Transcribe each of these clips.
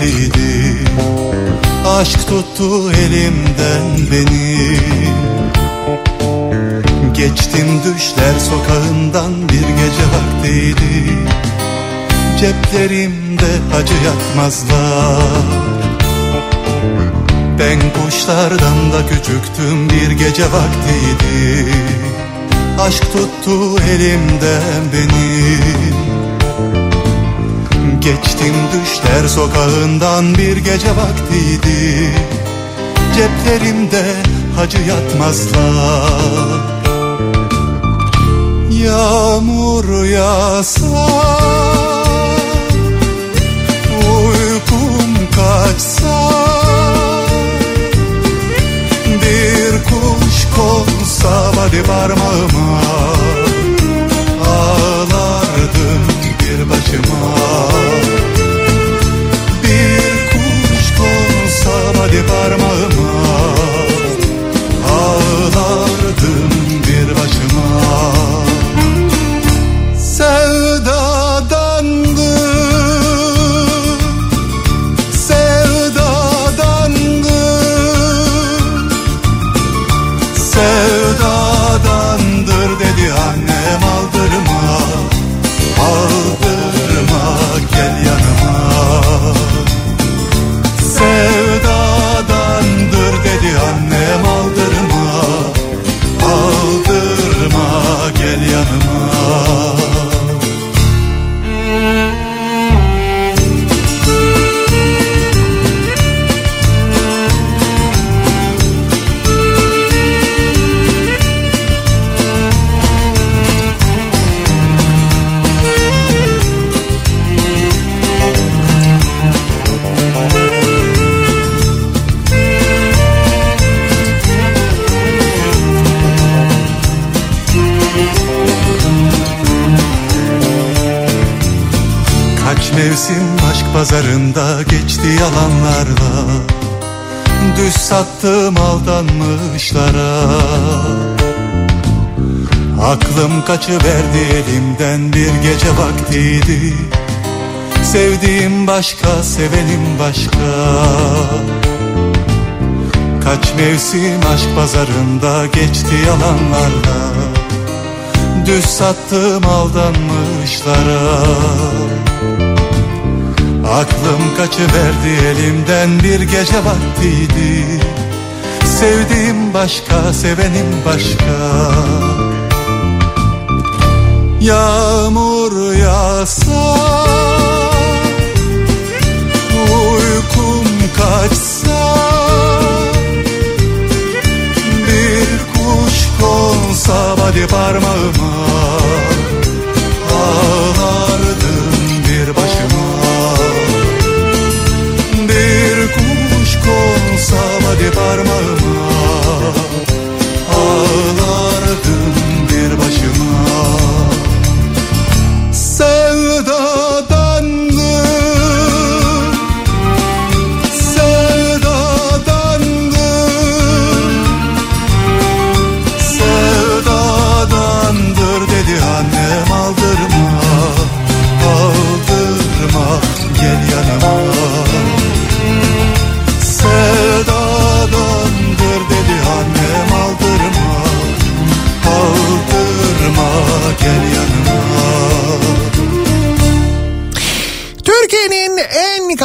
vaktiydi Aşk tuttu elimden beni. Geçtim düşler sokağından bir gece vaktiydi. Ceplerimde acı yatmazlar. Ben kuşlardan da küçüktüm bir gece vaktiydi. Aşk tuttu elimden benim Geçtim düşler sokağından bir gece vaktiydi. Ceplerimde hacı yatmazlar. Yağmur yağsa Uykum kaçsa Bir kuş konsa hadi parmağıma başıma Bir kuş konsa hadi parmağıma. Ağlardım aşk pazarında geçti yalanlarla Düz sattım aldanmışlara. Aklım kaçıverdi elimden bir gece vaktiydi. Sevdiğim başka, sevenim başka. Kaç mevsim aşk pazarında geçti yalanlarla Düz sattım aldanmışlara Aklım kaçıverdi elimden bir gece vaktiydi. Sevdiğim başka, sevenim başka. Yağmur yağsa Uykum kaçsa Bir kuş konsa hadi parmağıma parmağıma. Ağlardım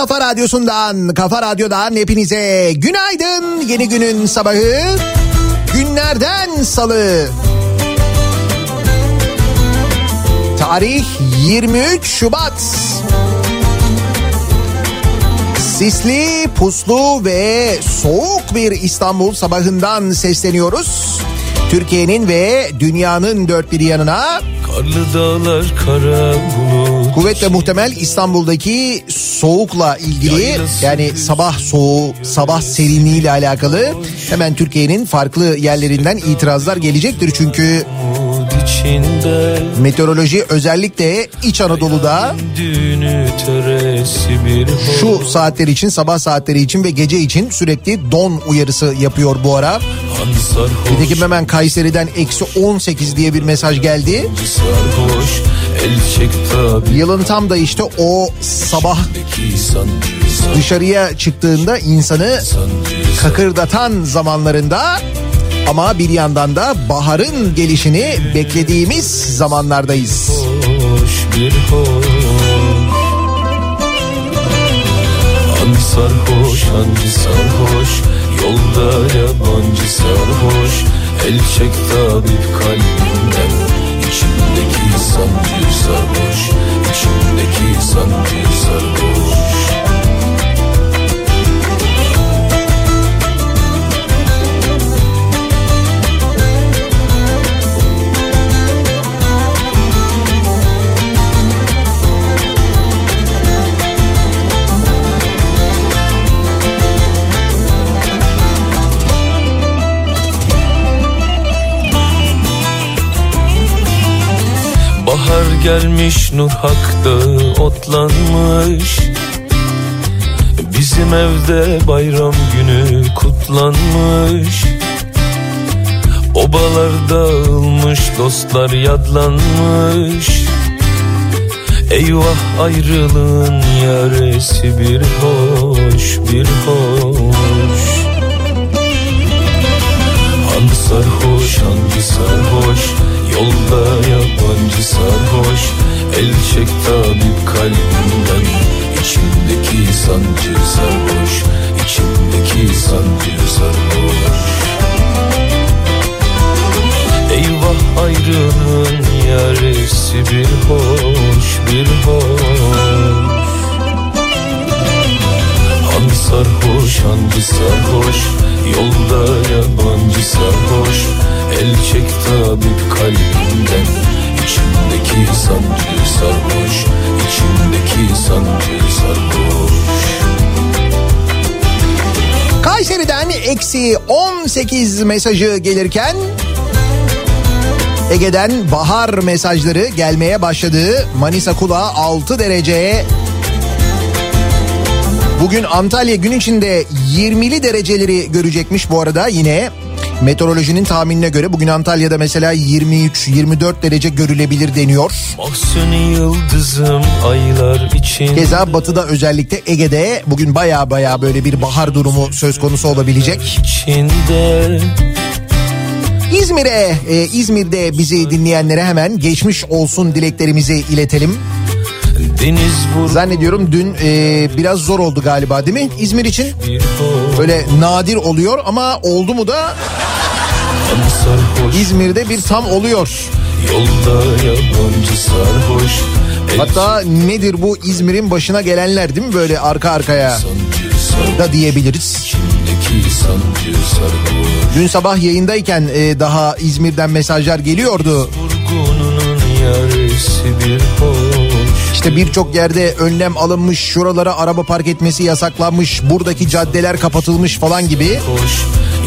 kafa radyosundan, kafa radyodan hepinize günaydın. Yeni günün sabahı, günlerden salı. Tarih 23 Şubat. Sisli, puslu ve soğuk bir İstanbul sabahından sesleniyoruz. Türkiye'nin ve dünyanın dört bir yanına. Karlı dağlar kara bulut. Kuvvetle muhtemel İstanbul'daki soğukla ilgili yani sabah soğuğu, sabah serinliği ile alakalı hemen Türkiye'nin farklı yerlerinden itirazlar gelecektir. Çünkü içinde meteoroloji özellikle İç Anadolu'da şu saatler için sabah saatleri için ve gece için sürekli don uyarısı yapıyor bu ara. Nitekim hemen Kayseri'den eksi 18 diye bir mesaj geldi. Yılın tam da işte o sabah dışarıya çıktığında insanı kakırdatan zamanlarında ama bir yandan da baharın gelişini beklediğimiz zamanlardayız. hoş bir Hangi sarhoş hangi sarhoş? Yolda yabancı sarhoş. El çek tabip kalbimden İçimdeki sancı sarhoş. İçimdeki sancı sarhoş Bahar gelmiş nur hakta otlanmış. Bizim evde bayram günü kutlanmış. Obalar dağılmış dostlar yadlanmış. Eyvah ayrılığın yaresi bir hoş bir hoş. Hangi sarhoş hangi sarhoş Yolda yabancı sarhoş El çek tabip kalbimden İçimdeki sancı sarhoş İçimdeki sancı sarhoş. Eyvah ayrılığın yaresi bir hoş bir hoş. Hangi sarhoş hangi sarhoş Yolda yabancı sarhoş El çek tabip kalbimden İçimdeki sancı sarhoş İçimdeki sancı sarhoş Kayseri'den eksi 18 mesajı gelirken Ege'den bahar mesajları gelmeye başladı. Manisa Kula 6 derece. Bugün Antalya gün içinde 20'li dereceleri görecekmiş bu arada yine. Meteorolojinin tahminine göre bugün Antalya'da mesela 23-24 derece görülebilir deniyor. Yıldızım Keza batıda özellikle Ege'de bugün baya baya böyle bir bahar durumu söz konusu olabilecek. içinde İzmir'e, e, İzmir'de bizi dinleyenlere hemen geçmiş olsun dileklerimizi iletelim. Zannediyorum dün e, biraz zor oldu galiba değil mi İzmir için? Böyle nadir oluyor ama oldu mu da İzmir'de bir tam oluyor. Yolda yabancı sarhoş Hatta nedir bu İzmir'in başına gelenler değil mi böyle arka arkaya da diyebiliriz. Dün sabah yayındayken e, daha İzmir'den mesajlar geliyordu. Vurgununun yaresi bir hoş İşte birçok yerde önlem alınmış, şuralara araba park etmesi yasaklanmış, buradaki caddeler kapatılmış falan gibi.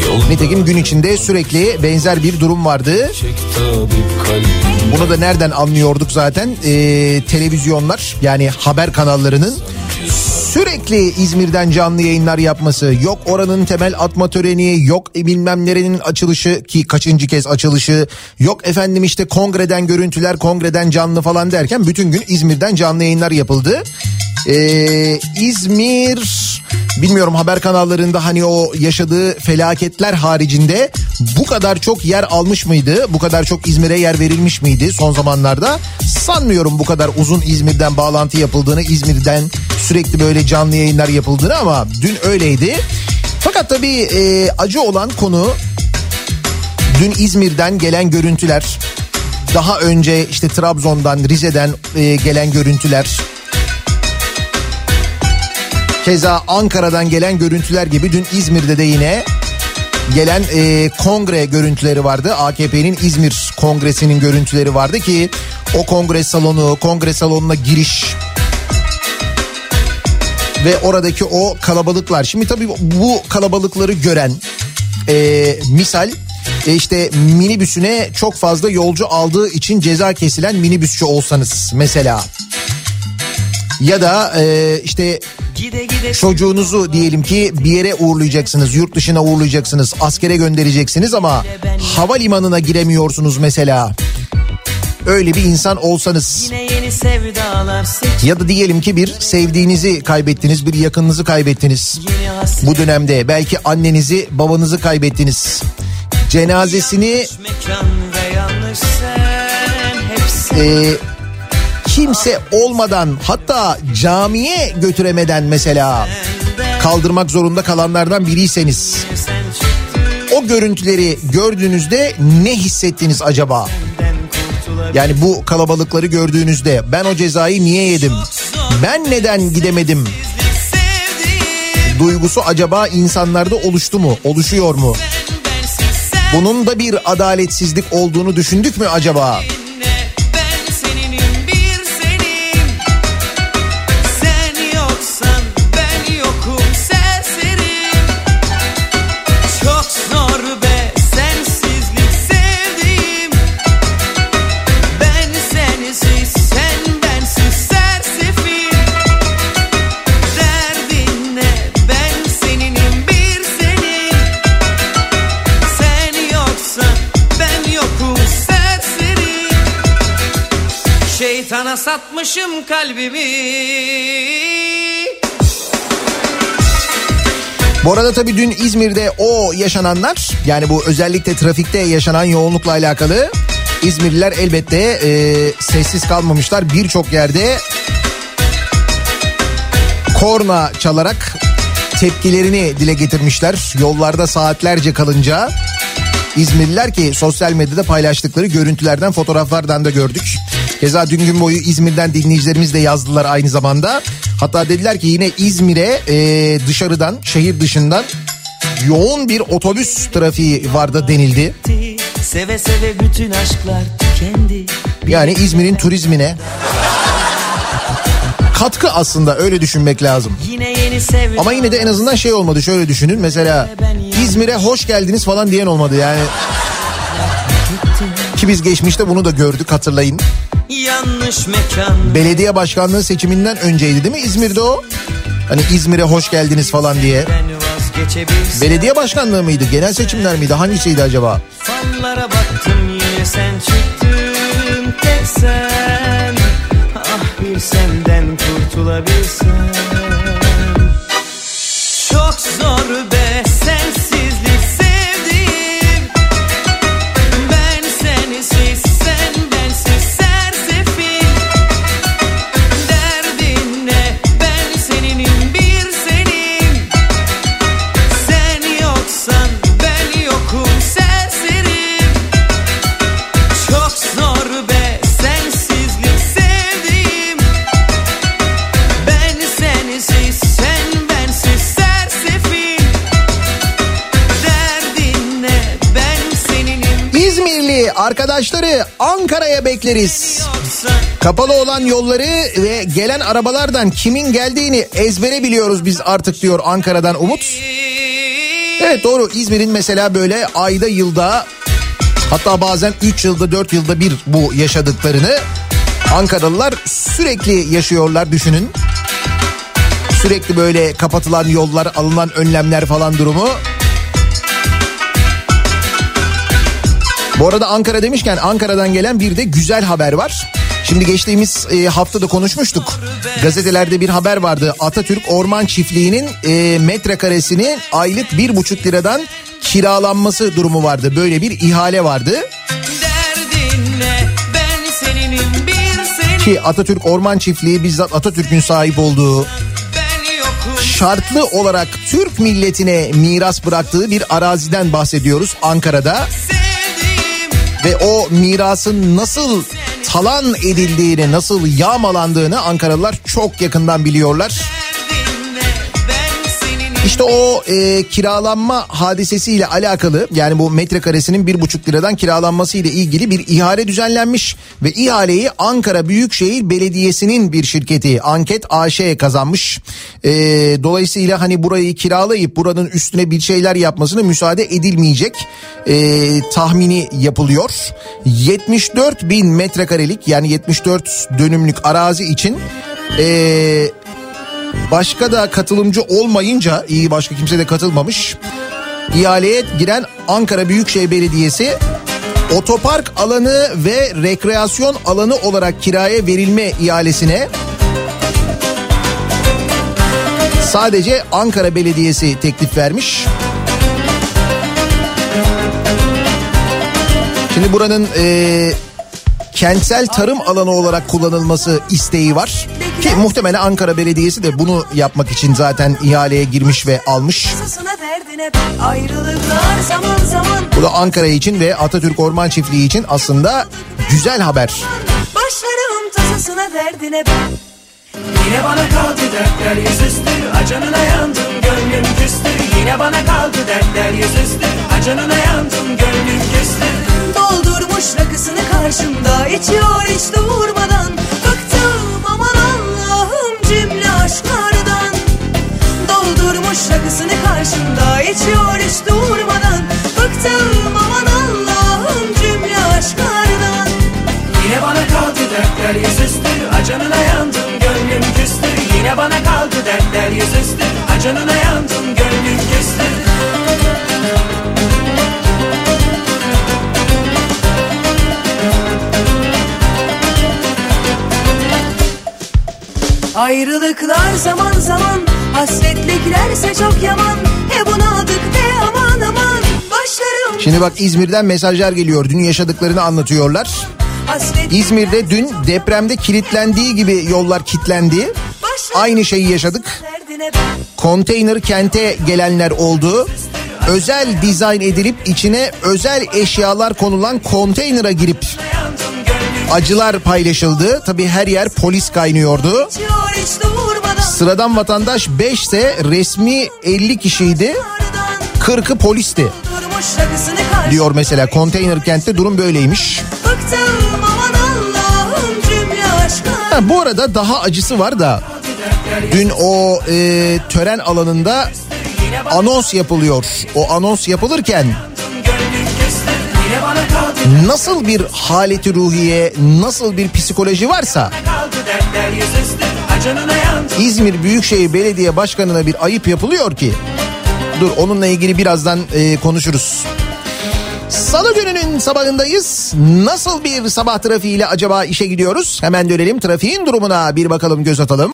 Yol Nitekim gün içinde sürekli benzer bir durum vardı. Bunu da nereden anlıyorduk zaten? Ee, televizyonlar yani haber kanallarının sürekli İzmir'den canlı yayınlar yapması. Yok oranın temel atma töreni, yok bilmem nerenin açılışı ki kaçıncı kez açılışı. Yok efendim işte kongreden görüntüler, kongreden canlı falan derken bütün gün İzmir'den canlı yayınlar yapıldı. Ee, İzmir bilmiyorum haber kanallarında hani o yaşadığı felaketler haricinde bu kadar çok yer almış mıydı? Bu kadar çok İzmir'e yer verilmiş miydi son zamanlarda? Sanmıyorum bu kadar uzun İzmir'den bağlantı yapıldığını, İzmir'den sürekli böyle canlı yayınlar yapıldığını ama dün öyleydi. Fakat tabii e, acı olan konu dün İzmir'den gelen görüntüler. Daha önce işte Trabzon'dan, Rize'den e, gelen görüntüler. Keza Ankara'dan gelen görüntüler gibi dün İzmir'de de yine gelen e, kongre görüntüleri vardı. AKP'nin İzmir kongresinin görüntüleri vardı ki o kongre salonu, kongre salonuna giriş ve oradaki o kalabalıklar. Şimdi tabii bu kalabalıkları gören e, misal e, işte minibüsüne çok fazla yolcu aldığı için ceza kesilen minibüsçü olsanız mesela. Ya da e, işte çocuğunuzu diyelim ki bir yere uğurlayacaksınız, yurt dışına uğurlayacaksınız, askere göndereceksiniz ama havalimanına giremiyorsunuz mesela. öyle bir insan olsanız ya da diyelim ki bir sevdiğinizi kaybettiniz, bir yakınınızı kaybettiniz. Bu dönemde belki annenizi, babanızı kaybettiniz. Cenazesini e, kimse olmadan hatta camiye götüremeden mesela kaldırmak zorunda kalanlardan biriyseniz o görüntüleri gördüğünüzde ne hissettiniz acaba? Yani bu kalabalıkları gördüğünüzde ben o cezayı niye yedim? Ben neden gidemedim? Duygusu acaba insanlarda oluştu mu? Oluşuyor mu? Bunun da bir adaletsizlik olduğunu düşündük mü acaba? Dinle, satmışım kalbimi Bu arada tabii dün İzmir'de o yaşananlar yani bu özellikle trafikte yaşanan yoğunlukla alakalı İzmirliler elbette e, sessiz kalmamışlar. Birçok yerde korna çalarak tepkilerini dile getirmişler. Yollarda saatlerce kalınca İzmirliler ki sosyal medyada paylaştıkları görüntülerden fotoğraflardan da gördük. Keza dün gün boyu İzmir'den dinleyicilerimiz de yazdılar aynı zamanda. Hatta dediler ki yine İzmir'e e, dışarıdan şehir dışından yoğun bir otobüs trafiği vardı denildi. Seve seve bütün aşklar tükendi Yani İzmir'in turizmine katkı aslında öyle düşünmek lazım. Yine Ama yine de en azından şey olmadı şöyle düşünün mesela İzmir'e hoş geldiniz falan diyen olmadı yani. Ki biz geçmişte bunu da gördük hatırlayın. Yanlış mekan Belediye başkanlığı seçiminden önceydi değil mi İzmir'de o? Hani İzmir'e hoş geldiniz falan diye. Belediye başkanlığı mıydı? Genel seçimler miydi? Hangisiydi acaba? Fanlara baktım yine sen çıktın tek sen Ah bir senden kurtulabilsem Çok zor be bekleriz. Kapalı olan yolları ve gelen arabalardan kimin geldiğini ezbere biliyoruz biz artık diyor Ankara'dan Umut. Evet doğru İzmir'in mesela böyle ayda yılda hatta bazen 3 yılda 4 yılda bir bu yaşadıklarını Ankaralılar sürekli yaşıyorlar düşünün. Sürekli böyle kapatılan yollar alınan önlemler falan durumu. Bu arada Ankara demişken Ankara'dan gelen bir de güzel haber var. Şimdi geçtiğimiz e, hafta da konuşmuştuk. Gazetelerde bir haber vardı. Atatürk Orman Çiftliği'nin e, metrekaresini aylık bir buçuk liradan kiralanması durumu vardı. Böyle bir ihale vardı. Ki Atatürk Orman Çiftliği bizzat Atatürk'ün sahip olduğu şartlı olarak Türk milletine miras bıraktığı bir araziden bahsediyoruz Ankara'da. sevdiğim ve o mirasın nasıl talan edildiğini, nasıl yağmalandığını Ankaralılar çok yakından biliyorlar. İşte o e, kiralanma hadisesiyle alakalı yani bu metrekaresinin bir buçuk liradan kiralanması ile ilgili bir ihale düzenlenmiş ve ihaleyi Ankara Büyükşehir Belediyesi'nin bir şirketi Anket AŞ kazanmış. E, dolayısıyla hani burayı kiralayıp buranın üstüne bir şeyler yapmasına müsaade edilmeyecek e, tahmini yapılıyor. 74 bin metrekarelik yani 74 dönümlük arazi için e, Başka da katılımcı olmayınca iyi başka kimse de katılmamış. İhaleye giren Ankara Büyükşehir Belediyesi otopark alanı ve rekreasyon alanı olarak kiraya verilme ihalesine sadece Ankara Belediyesi teklif vermiş. Şimdi buranın e, kentsel tarım alanı olarak kullanılması isteği var. Ki muhtemelen Ankara Belediyesi de bunu yapmak için zaten ihaleye girmiş ve almış. Bu da Ankara için ve Atatürk Orman Çiftliği için aslında güzel haber. Başlarım tasasına derdine ben Yine bana kaldı dertler yüzüstü Acanına yandım gönlüm küstü Yine bana kaldı dertler yüzüstü Acanına yandım gönlüm küstü Doldurmuş rakısını karşımda. İçiyor hiç durmadan Bıktım aman Allah'ım cümle aşklardan. Doldurmuş rakısını karşımda. İçiyor hiç durmadan Bıktım aman Allah'ım cümle aşklardan. Yine bana kaldı dertler yüzüstü. Acanına yandım gönlüm küstü. Yine bana kaldı dertler yüzüstü. Acanına yandım gönlüm küstü Ayrılıklar zaman zaman Hasretliklerse çok yaman He bunadık de aman aman Başlarım Şimdi bak İzmir'den mesajlar geliyor. Dün yaşadıklarını anlatıyorlar. İzmir'de dün depremde kilitlendiği gibi yollar kilitlendi. Aynı şeyi yaşadık. Konteyner kente gelenler oldu. Özel dizayn edilip içine özel eşyalar konulan konteynera girip acılar paylaşıldı. Tabi her yer polis kaynıyordu. Sıradan vatandaş 5 ise resmi 50 kişiydi. Kardan 40'ı polisti diyor mesela konteyner kentte durum böyleymiş. Ha, bu arada daha acısı var da dün o e, tören alanında anons yapılıyor. O anons yapılırken nasıl bir haleti ruhiye, nasıl bir psikoloji varsa İzmir Büyükşehir Belediye Başkanı'na bir ayıp yapılıyor ki. Dur onunla ilgili birazdan e, konuşuruz. Salı gününün sabahındayız. Nasıl bir sabah trafiğiyle acaba işe gidiyoruz? Hemen dönelim trafiğin durumuna bir bakalım göz atalım.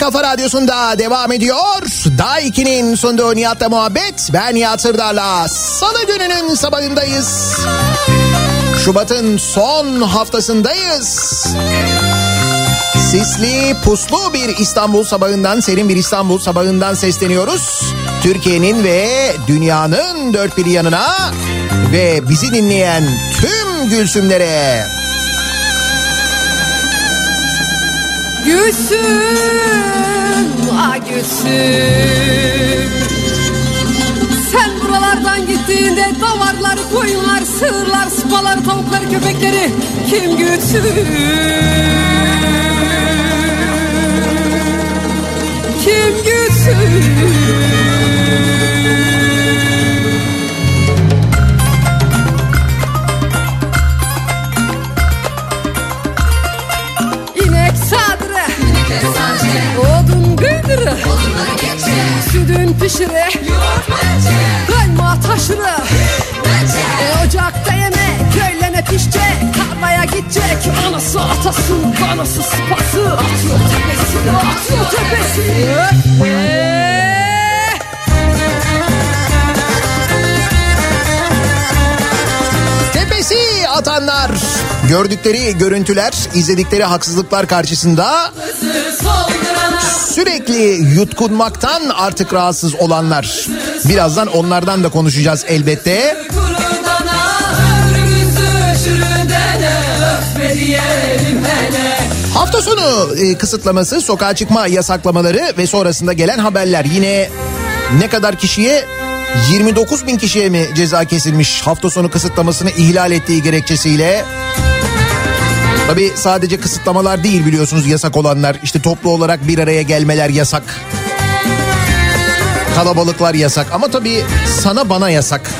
Kafa radyosunda devam ediyor. Daha 2'nin sunduğu Nihat'la muhabbet. Ben Nihat Sırdar'la salı gününün sabahındayız. Şubat'ın son haftasındayız. Sisli, puslu bir İstanbul sabahından, serin bir İstanbul sabahından sesleniyoruz. Türkiye'nin ve dünyanın dört bir yanına ve bizi dinleyen tüm Gülsümlere. Gülsüm, ah Gülsüm Sen buralardan gittiğinde davarlar, koyunlar, sığırlar, sıpalar, tavuklar, köpekleri kim gütsün? Kim gütsün? Odun gıydırı Sütün pişiri Kayma taşırı e, Ocakta yemek Köylene pişecek. Tarlaya gidecek. Anası atası Kanası sıpası. Atıyor tepesi Atıyor tepesi Eee! Atanlar. Gördükleri görüntüler, izledikleri haksızlıklar karşısında sürekli yutkunmaktan artık rahatsız olanlar. Birazdan onlardan da konuşacağız elbette. Hafta sonu e, kısıtlaması, sokağa çıkma yasaklamaları ve sonrasında gelen haberler. Yine ne kadar kişiye 29 bin kişiye mi ceza kesilmiş hafta sonu kısıtlamasını ihlal ettiği gerekçesiyle? Tabii sadece kısıtlamalar değil biliyorsunuz yasak olanlar. İşte toplu olarak bir araya gelmeler yasak. Kalabalıklar yasak ama tabii sana bana yasak.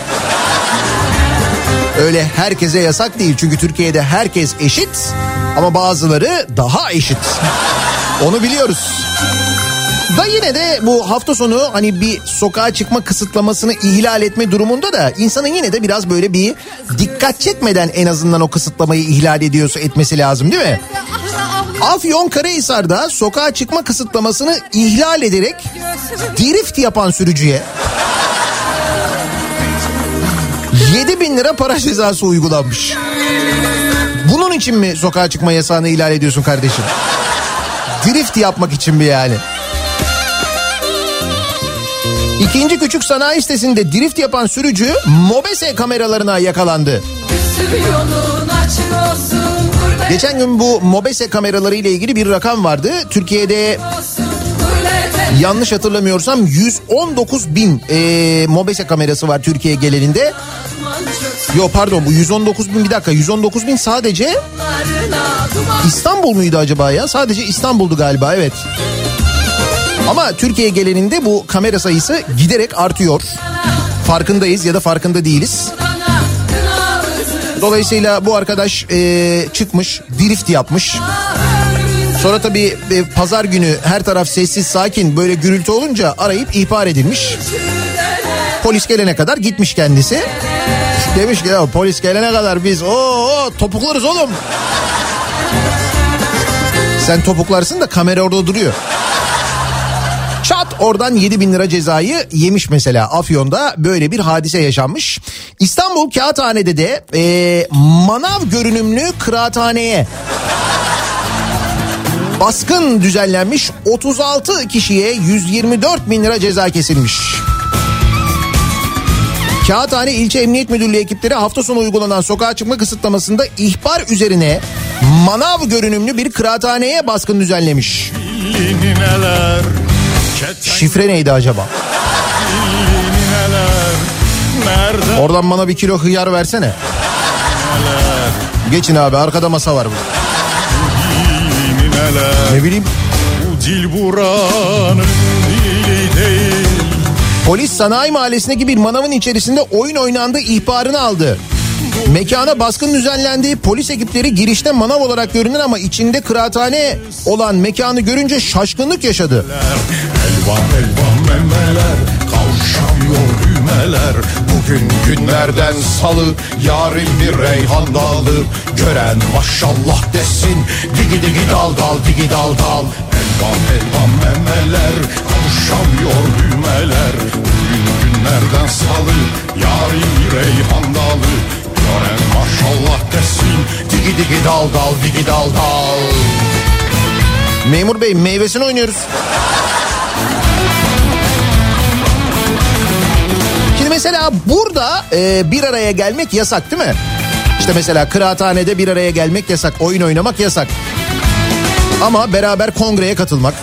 Öyle herkese yasak değil çünkü Türkiye'de herkes eşit ama bazıları daha eşit. Onu biliyoruz. Da yine de bu hafta sonu hani bir sokağa çıkma kısıtlamasını ihlal etme durumunda da insanın yine de biraz böyle bir dikkat çekmeden en azından o kısıtlamayı ihlal ediyorsa etmesi lazım değil mi? Afyon Karahisar'da sokağa çıkma kısıtlamasını ihlal ederek drift yapan sürücüye 7 bin lira para cezası uygulanmış. Bunun için mi sokağa çıkma yasağını ihlal ediyorsun kardeşim? Drift yapmak için mi yani? İkinci küçük sanayi sitesinde drift yapan sürücü Mobese kameralarına yakalandı. Geçen gün bu Mobese kameraları ile ilgili bir rakam vardı. Türkiye'de yanlış hatırlamıyorsam 119 bin e, Mobese kamerası var Türkiye genelinde. Yo pardon bu 119 bin bir dakika 119 bin sadece İstanbul muydu acaba ya? Sadece İstanbul'du galiba evet. Ama Türkiye geleninde bu kamera sayısı giderek artıyor. Farkındayız ya da farkında değiliz. Dolayısıyla bu arkadaş e, çıkmış, drift yapmış. Sonra tabii e, pazar günü her taraf sessiz sakin böyle gürültü olunca arayıp ihbar edilmiş. Polis gelene kadar gitmiş kendisi. Demiş ki ya polis gelene kadar biz o topuklarız oğlum. Sen topuklarsın da kamera orada duruyor. Çat oradan 7 bin lira cezayı yemiş mesela Afyon'da böyle bir hadise yaşanmış. İstanbul Kağıthane'de de e, manav görünümlü kıraathaneye baskın düzenlenmiş 36 kişiye 124 bin lira ceza kesilmiş. Kağıthane İlçe Emniyet Müdürlüğü ekipleri hafta sonu uygulanan sokağa çıkma kısıtlamasında ihbar üzerine manav görünümlü bir kıraathaneye baskın düzenlemiş. Şifre neydi acaba? Oradan bana bir kilo hıyar versene. Geçin abi arkada masa var bu. neler Ne bileyim bu dil buranın dili değil polis sanayi mahallesindeki bir manavın içerisinde oyun oynandığı ihbarını aldı. Mekana baskın düzenlendi. Polis ekipleri girişte manav olarak görünür ama içinde kıraathane olan mekanı görünce şaşkınlık yaşadı. Elvan elvan memeler kavuşamıyor düğmeler Bugün günlerden salı yarın bir reyhan dalı Gören maşallah desin digi digi dal dal digi dal dal Elvan elvan memeler kavuşamıyor düğmeler Bugün günlerden salı yarın bir reyhan dalı maşallah desin digi digi dal dal digi dal dal Memur bey meyvesini oynuyoruz. Şimdi mesela burada e, bir araya gelmek yasak değil mi? İşte mesela kıraathanede bir araya gelmek yasak, oyun oynamak yasak. Ama beraber kongreye katılmak,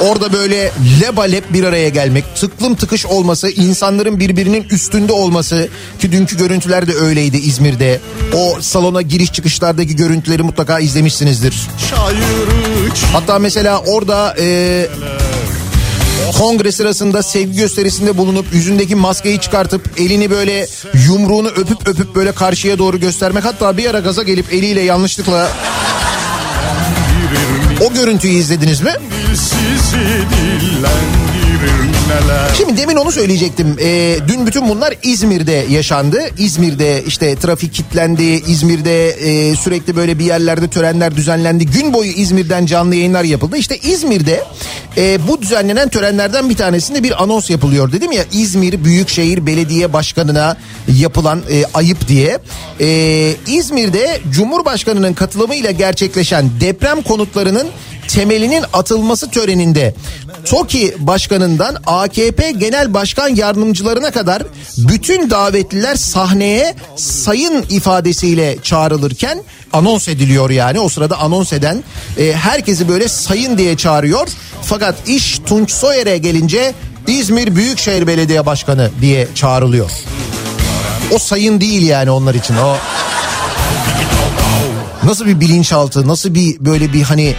orada böyle lebalep bir araya gelmek, tıklım tıkış olması, insanların birbirinin üstünde olması ki dünkü görüntüler de öyleydi İzmir'de. O salona giriş çıkışlardaki görüntüleri mutlaka izlemişsinizdir. Hatta mesela orada e, kongre sırasında sevgi gösterisinde bulunup yüzündeki maskeyi çıkartıp elini böyle yumruğunu öpüp öpüp böyle karşıya doğru göstermek hatta bir ara gaza gelip eliyle yanlışlıkla o görüntüyü izlediniz mi? Şimdi demin onu söyleyecektim. Ee, dün bütün bunlar İzmir'de yaşandı. İzmir'de işte trafik kilitlendi. İzmir'de e, sürekli böyle bir yerlerde törenler düzenlendi. Gün boyu İzmir'den canlı yayınlar yapıldı. İşte İzmir'de e, bu düzenlenen törenlerden bir tanesinde bir anons yapılıyor dedim ya. İzmir Büyükşehir Belediye Başkanı'na yapılan e, ayıp diye. E, İzmir'de Cumhurbaşkanı'nın katılımıyla gerçekleşen deprem konutlarının temelinin atılması töreninde TOKİ başkanından AKP genel başkan yardımcılarına kadar bütün davetliler sahneye sayın ifadesiyle çağrılırken anons ediliyor yani o sırada anons eden e, herkesi böyle sayın diye çağırıyor. Fakat iş Tunç Soyer'e gelince İzmir Büyükşehir Belediye Başkanı diye çağrılıyor. O sayın değil yani onlar için o nasıl bir bilinçaltı, nasıl bir böyle bir hani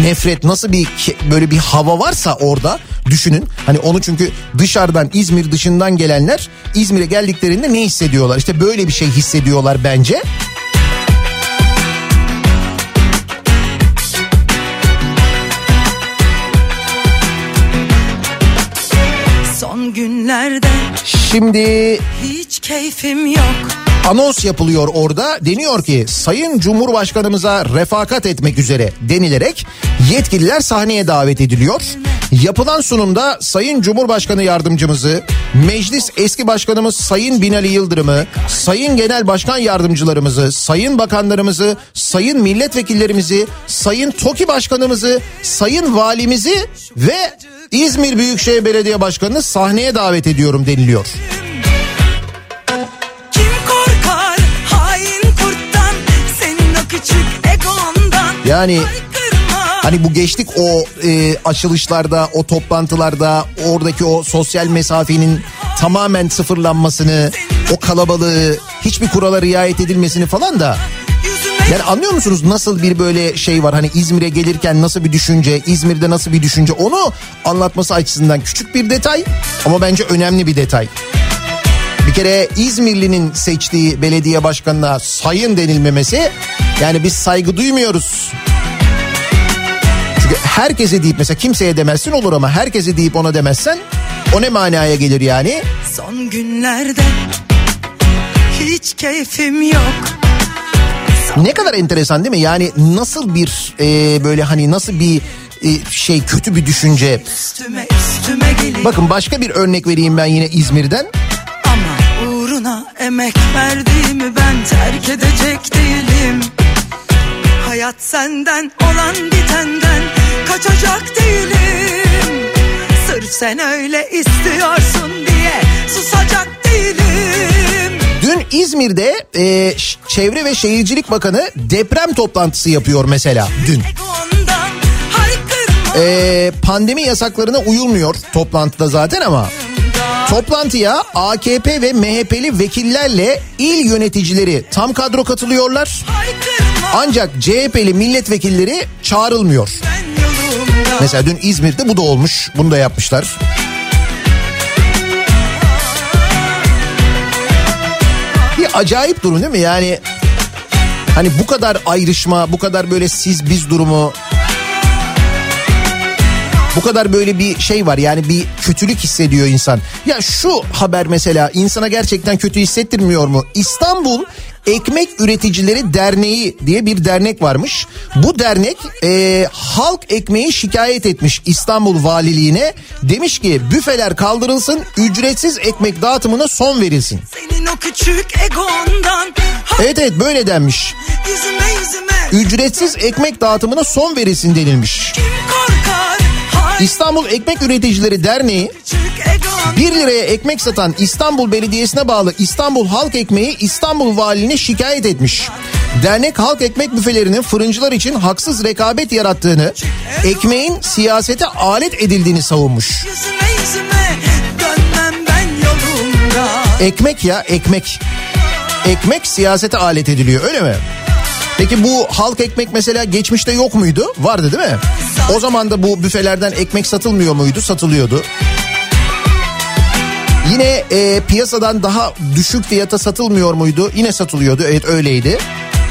nefret, nasıl bir böyle bir hava varsa orada düşünün. Hani onu çünkü dışarıdan İzmir dışından gelenler İzmir'e geldiklerinde ne hissediyorlar? İşte böyle bir şey hissediyorlar bence. Son günlerde Şimdi hiç keyfim yok anons yapılıyor orada. Deniyor ki Sayın Cumhurbaşkanımıza refakat etmek üzere denilerek yetkililer sahneye davet ediliyor. Yapılan sunumda Sayın Cumhurbaşkanı yardımcımızı, meclis eski başkanımız Sayın Binali Yıldırım'ı, Sayın Genel Başkan yardımcılarımızı, Sayın bakanlarımızı, Sayın milletvekillerimizi, Sayın TOKİ başkanımızı, Sayın valimizi ve İzmir Büyükşehir Belediye Başkanı'nı sahneye davet ediyorum deniliyor. Yani Hani bu geçtik o e, açılışlarda, o toplantılarda, oradaki o sosyal mesafenin tamamen sıfırlanmasını, o kalabalığı, hiçbir kurala riayet edilmesini falan da. Yani anlıyor musunuz nasıl bir böyle şey var? Hani İzmir'e gelirken nasıl bir düşünce, İzmir'de nasıl bir düşünce onu anlatması açısından küçük bir detay ama bence önemli bir detay. Bir kere İzmirli'nin seçtiği belediye başkanına sayın denilmemesi yani biz saygı duymuyoruz. Çünkü herkese deyip mesela kimseye demezsin olur ama herkese deyip ona demezsen o ne manaya gelir yani? Son günlerde hiç keyfim yok Ne kadar enteresan değil mi? Yani nasıl bir e, böyle hani nasıl bir e, şey kötü bir düşünce. Üstüme üstüme Bakın başka bir örnek vereyim ben yine İzmir'den. Ama uğruna emek verdiğimi ben terk edecek değilim Hayat senden olan bitenden kaçacak değilim Sırf sen öyle istiyorsun diye susacak değilim Dün İzmir'de e, Çevre ve Şehircilik Bakanı deprem toplantısı yapıyor mesela dün. E, pandemi yasaklarına uyulmuyor toplantıda zaten ama toplantıya AKP ve MHP'li vekillerle il yöneticileri tam kadro katılıyorlar. haykırma Ancak CHP'li milletvekilleri çağrılmıyor. Mesela dün İzmir'de bu da olmuş. Bunu da yapmışlar. Bir acayip durum değil mi? Yani hani bu kadar ayrışma, bu kadar böyle siz biz durumu bu kadar böyle bir şey var yani bir kötülük hissediyor insan. Ya şu haber mesela insana gerçekten kötü hissettirmiyor mu? İstanbul Ekmek Üreticileri Derneği diye bir dernek varmış. Bu dernek e, halk ekmeği şikayet etmiş İstanbul Valiliğine. Demiş ki büfeler kaldırılsın ücretsiz ekmek dağıtımına son verilsin. Egondan Evet evet böyle denmiş. Yüzüme yüzüme Ücretsiz ekmek dağıtımına son verilsin denilmiş. İstanbul Ekmek Üreticileri Derneği küçük egon 1 liraya ekmek satan İstanbul Belediyesi'ne bağlı İstanbul Halk Ekmeği İstanbul Valiliğine şikayet etmiş. Dernek halk ekmek büfelerinin fırıncılar için haksız rekabet yarattığını, ekmeğin siyasete alet edildiğini savunmuş. Ekmek ya ekmek. Ekmek siyasete alet ediliyor öyle mi? Peki bu halk ekmek mesela geçmişte yok muydu? Vardı değil mi? O zaman da bu büfelerden ekmek satılmıyor muydu? Satılıyordu. Yine e, piyasadan daha düşük fiyata satılmıyor muydu? Yine satılıyordu. Evet öyleydi.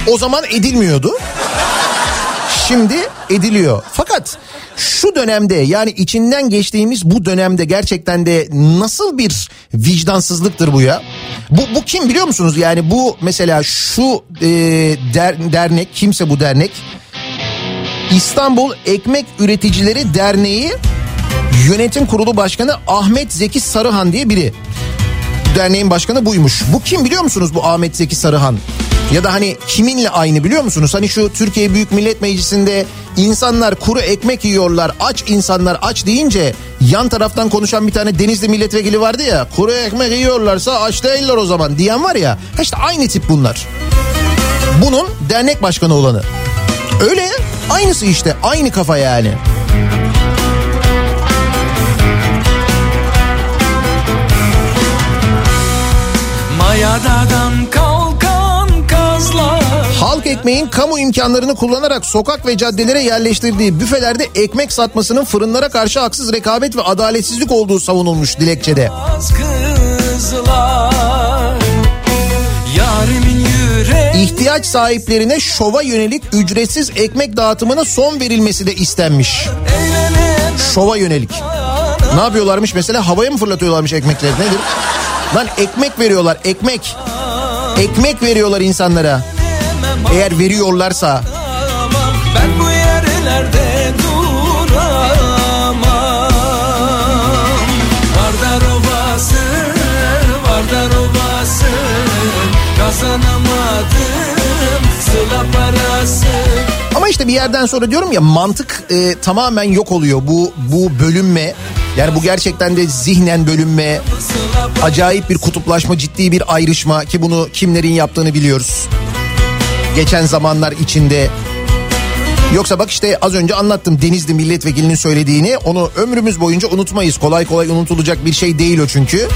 O zaman edilmiyordu. Şimdi ediliyor. Fakat şu dönemde yani içinden geçtiğimiz bu dönemde gerçekten de nasıl bir vicdansızlıktır bu ya? Bu, bu kim biliyor musunuz? Yani bu mesela şu e, der- dernek kimse bu dernek İstanbul Ekmek Üreticileri Derneği Yönetim Kurulu Başkanı Ahmet Zeki Sarıhan diye biri. Derneğin başkanı buymuş. Bu kim biliyor musunuz bu Ahmet Zeki Sarıhan? Ya da hani kiminle aynı biliyor musunuz? Hani şu Türkiye Büyük Millet Meclisi'nde insanlar kuru ekmek yiyorlar, aç insanlar aç deyince yan taraftan konuşan bir tane Denizli milletvekili vardı ya. Kuru ekmek yiyorlarsa aç değiller o zaman diyen var ya. İşte aynı tip bunlar. Bunun dernek başkanı olanı. Öyle aynısı işte aynı kafa yani. Mayadadan kalkan kazlar Halk ekmeği ekmeğin kamu imkanlarını kullanarak sokak ve caddelere yerleştirdiği büfelerde ekmek satmasının fırınlara karşı haksız rekabet ve adaletsizlik olduğu savunulmuş dilekçede. kızlar İhtiyaç sahiplerine şova yönelik ücretsiz ekmek dağıtımına son verilmesi de istenmiş. Şova yönelik. Ne yapıyorlarmış mesela havaya mı fırlatıyorlarmış ekmekleri nedir? Lan ekmek veriyorlar ekmek. Ekmek veriyorlar insanlara. Eğer veriyorlarsa. Ben bu yerlerde duramam Vardar Ovası, Vardar Ovası Kazanamadım sıla parası Ama işte bir yerden sonra diyorum ya mantık e, tamamen yok oluyor. Bu bu bölünme yani bu gerçekten de zihnen bölünme, acayip bir kutuplaşma, ciddi bir ayrışma ki bunu kimlerin yaptığını biliyoruz. Geçen zamanlar içinde Yoksa bak işte az önce anlattım Denizli milletvekilinin söylediğini. Onu ömrümüz boyunca unutmayız. Kolay kolay unutulacak bir şey değil o çünkü.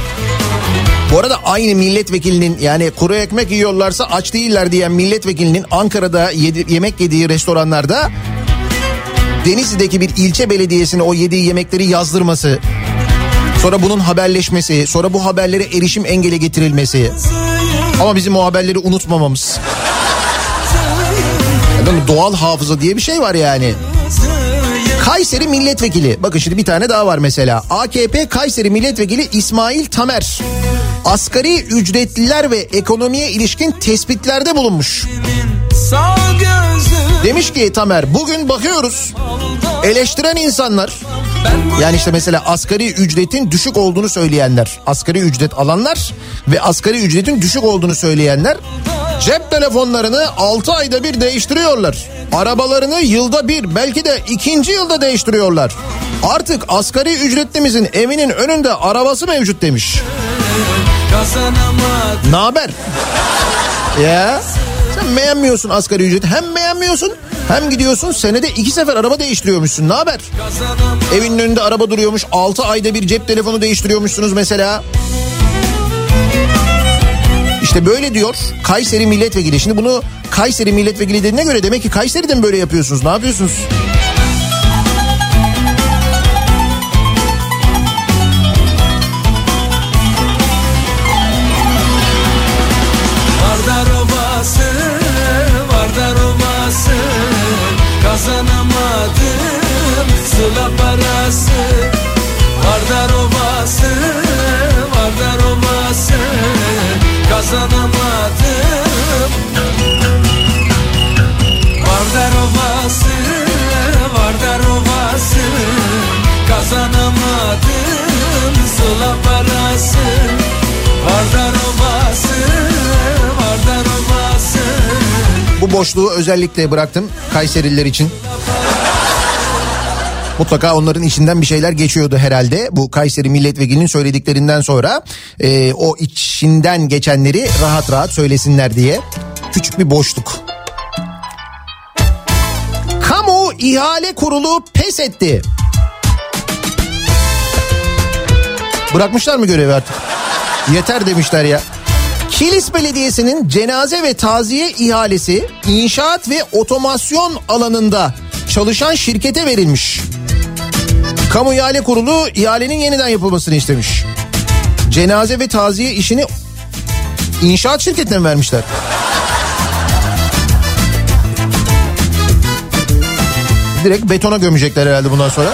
Bu arada aynı milletvekilinin yani kuru ekmek yiyorlarsa aç değiller diyen milletvekilinin Ankara'da yedi, yemek yediği restoranlarda Denizli'deki bir ilçe belediyesine o yediği yemekleri yazdırması, sonra bunun haberleşmesi, sonra bu haberlere erişim engeli getirilmesi. Ama bizim o haberleri unutmamamız. Mi? Doğal hafıza diye bir şey var yani. Kayseri milletvekili. Bakın şimdi bir tane daha var mesela. AKP Kayseri milletvekili İsmail Tamer. Asgari ücretliler ve ekonomiye ilişkin tespitlerde bulunmuş. Sağ Demiş ki Tamer bugün bakıyoruz eleştiren insanlar yani işte mesela asgari ücretin düşük olduğunu söyleyenler, asgari ücret alanlar ve asgari ücretin düşük olduğunu söyleyenler cep telefonlarını 6 ayda bir değiştiriyorlar. Arabalarını yılda bir belki de ikinci yılda değiştiriyorlar. Artık asgari ücretlimizin evinin önünde arabası mevcut demiş. kazanamadım Ne haber? Sen beğenmiyorsun asgari ücreti. Hem beğenmiyorsun hem gidiyorsun senede iki sefer araba değiştiriyormuşsun. Ne haber? Evinin önünde araba duruyormuş. 6 ayda bir cep telefonu değiştiriyormuşsunuz mesela. İşte böyle diyor Kayseri milletvekili. Şimdi bunu Kayseri milletvekili dediğine göre demek ki Kayseri'de mi böyle yapıyorsunuz? Ne yapıyorsunuz? Boşluğu özellikle bıraktım Kayserililer için. Mutlaka onların içinden bir şeyler geçiyordu herhalde. Bu Kayseri milletvekilinin söylediklerinden sonra e, o içinden geçenleri rahat rahat söylesinler diye. Küçük bir boşluk. Kamu ihale kurulu pes etti. Bırakmışlar mı görevi artık? Yeter demişler ya. Kilis Belediyesi'nin cenaze ve taziye ihalesi inşaat ve otomasyon alanında çalışan şirkete verilmiş. Kamu ihale kurulu ihalenin yeniden yapılmasını istemiş. Cenaze ve taziye işini inşaat şirketine mi vermişler? Direkt betona gömecekler herhalde bundan sonra.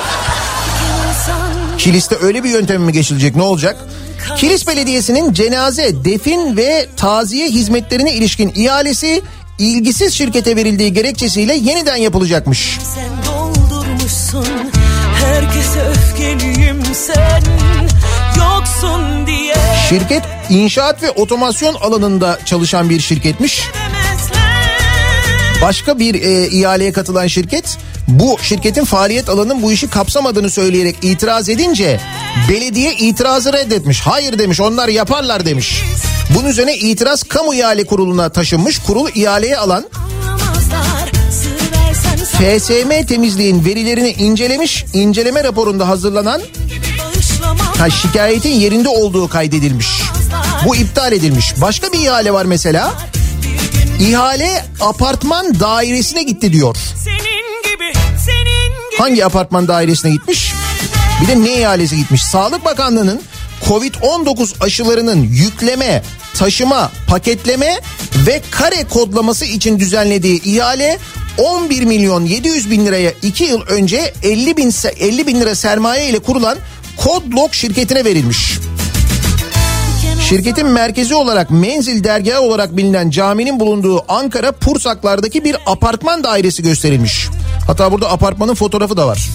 Kilis'te öyle bir yöntem mi geçilecek ne olacak? Kilis Belediyesi'nin cenaze, defin ve taziye hizmetlerine ilişkin ihalesi ilgisiz şirkete verildiği gerekçesiyle yeniden yapılacakmış. Sen doldurmuşsun herkese öfkeliyim sen yoksun diye Şirket inşaat ve otomasyon alanında çalışan bir şirketmiş. Başka bir e, ihaleye katılan şirket bu şirketin faaliyet alanının bu işi kapsamadığını söyleyerek itiraz edince belediye itirazı reddetmiş. Hayır demiş onlar yaparlar demiş. Bunun üzerine itiraz kamu ihale kuruluna taşınmış. Kurul ihaleye alan FSM temizliğin verilerini incelemiş. İnceleme raporunda hazırlanan ha, şikayetin yerinde olduğu kaydedilmiş. Bu iptal edilmiş. Başka bir ihale var mesela. İhale apartman dairesine gitti diyor. Gibi. Hangi apartman dairesine gitmiş? Bir de ne ihalesi gitmiş? Sağlık Bakanlığı'nın Covid-19 aşılarının yükleme, taşıma, paketleme ve kare kodlaması için düzenlediği ihale 11 milyon 700 bin liraya 2 yıl önce 50 bin, 50 bin lira sermaye ile kurulan Kodlok şirketine verilmiş. Şirketin merkezi olarak menzil dergahı olarak bilinen caminin bulunduğu Ankara Pursaklar'daki bir apartman dairesi gösterilmiş. Hatta burada apartmanın fotoğrafı da var.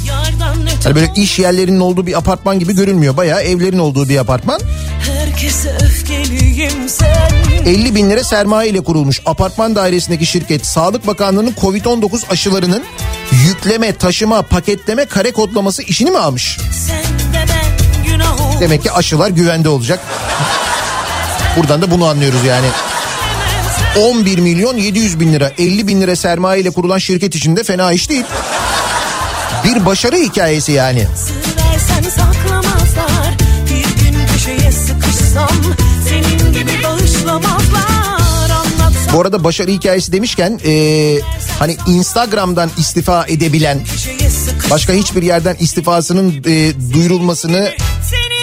Hani böyle iş yerlerinin olduğu bir apartman gibi görünmüyor. Bayağı evlerin olduğu bir apartman. Herkese öfkeliyim sen 50 bin lira sermaye ile kurulmuş apartman dairesindeki şirket Sağlık Bakanlığı'nın Covid-19 aşılarının yükleme, taşıma, paketleme, kare kodlaması işini mi almış? Demek ki aşılar güvende olacak. Buradan da bunu anlıyoruz yani. 11 milyon 700 bin lira 50 bin lira sermaye ile kurulan şirket içinde fena iş değil. Bir başarı hikayesi yani. Bu arada başarı hikayesi demişken eee, hani Instagram'dan istifa edebilen başka hiçbir yerden istifasının eee, duyurulmasını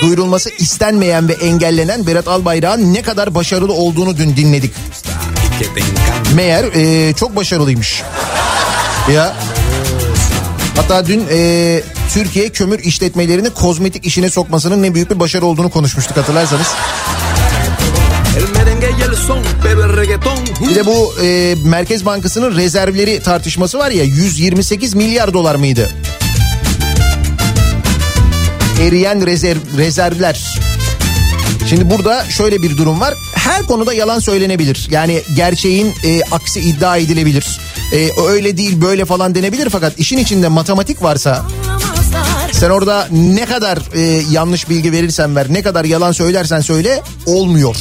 duyurulması istenmeyen ve engellenen Berat Albayrak'ın ne kadar başarılı olduğunu dün dinledik. Meğer eee, çok başarılıymış. Ya. Hatta dün eee, Türkiye kömür işletmelerini kozmetik işine sokmasının ne büyük bir başarı olduğunu konuşmuştuk hatırlarsanız. Bir de bu e, Merkez Bankası'nın rezervleri tartışması var ya 128 milyar dolar mıydı? Eriyen rezerv, rezervler. Şimdi burada şöyle bir durum var. Her konuda yalan söylenebilir. Yani gerçeğin e, aksi iddia edilebilir. E, öyle değil böyle falan denebilir fakat işin içinde matematik varsa sen orada ne kadar e, yanlış bilgi verirsen ver ne kadar yalan söylersen söyle olmuyor.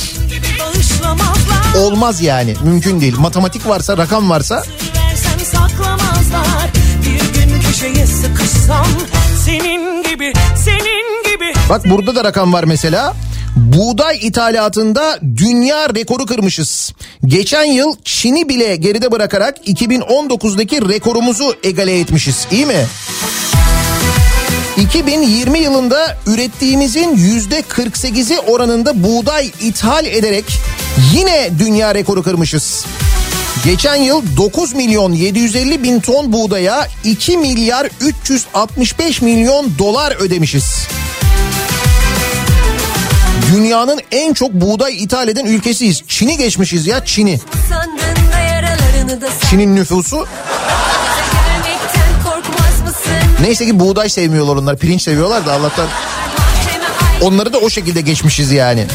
Olmaz yani mümkün değil. Matematik varsa rakam varsa Bak burada da rakam var mesela. Buğday ithalatında dünya rekoru kırmışız. Geçen yıl Çin'i bile geride bırakarak 2019'daki rekorumuzu egale etmişiz. İyi mi? 2020 yılında ürettiğimizin yüzde 48'i oranında buğday ithal ederek yine dünya rekoru kırmışız. Geçen yıl 9 milyon 750 bin ton buğdaya 2 milyar 365 milyon dolar ödemişiz. Dünyanın en çok buğday ithal eden ülkesiyiz. Çin'i geçmişiz ya Çin'i. Çin'in nüfusu. Neyse ki buğday sevmiyorlar onlar. Pirinç seviyorlar da Allah'tan. Onları da o şekilde geçmişiz yani.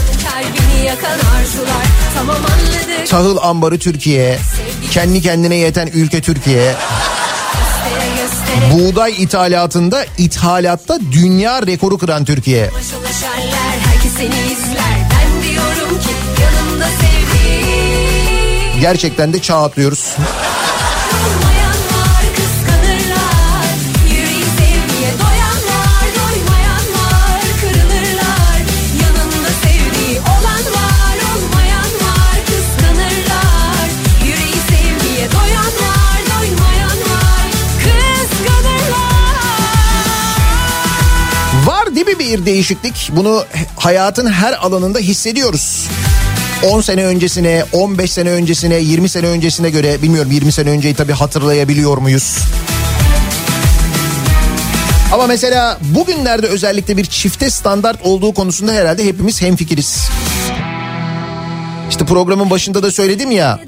Tahıl ambarı Türkiye. Kendi kendine yeten ülke Türkiye. Buğday ithalatında ithalatta dünya rekoru kıran Türkiye. Seni izler Ben diyorum ki yanımda sevdiğim Gerçekten de çağ atlıyoruz. Bir değişiklik? Bunu hayatın her alanında hissediyoruz. 10 sene öncesine, 15 sene öncesine, 20 sene öncesine göre bilmiyorum 20 sene önceyi tabii hatırlayabiliyor muyuz? Ama mesela bugünlerde özellikle bir çifte standart olduğu konusunda herhalde hepimiz hemfikiriz. İşte programın başında da söyledim ya.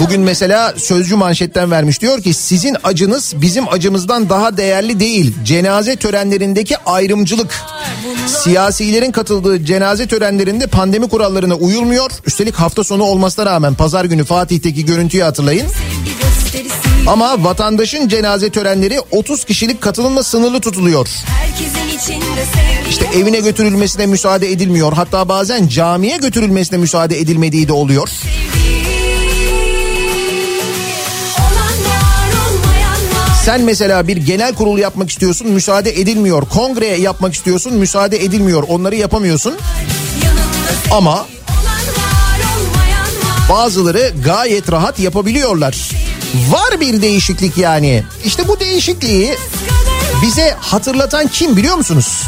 Bugün mesela sözcü manşetten vermiş diyor ki sizin acınız bizim acımızdan daha değerli değil. Cenaze törenlerindeki ayrımcılık. Siyasilerin katıldığı cenaze törenlerinde pandemi kurallarına uyulmuyor. Üstelik hafta sonu olmasına rağmen pazar günü Fatih'teki görüntüyü hatırlayın. Sevgi Ama vatandaşın cenaze törenleri 30 kişilik katılımla sınırlı tutuluyor. Sevgi İşte evine götürülmesine müsaade edilmiyor. Hatta bazen camiye götürülmesine müsaade edilmediği de oluyor. Olan Sen mesela bir genel kurul yapmak istiyorsun müsaade edilmiyor. Kongre yapmak istiyorsun müsaade edilmiyor. Onları yapamıyorsun ama Bazıları gayet rahat yapabiliyorlar. Var bir değişiklik yani. İşte bu değişikliği bize hatırlatan kim biliyor musunuz?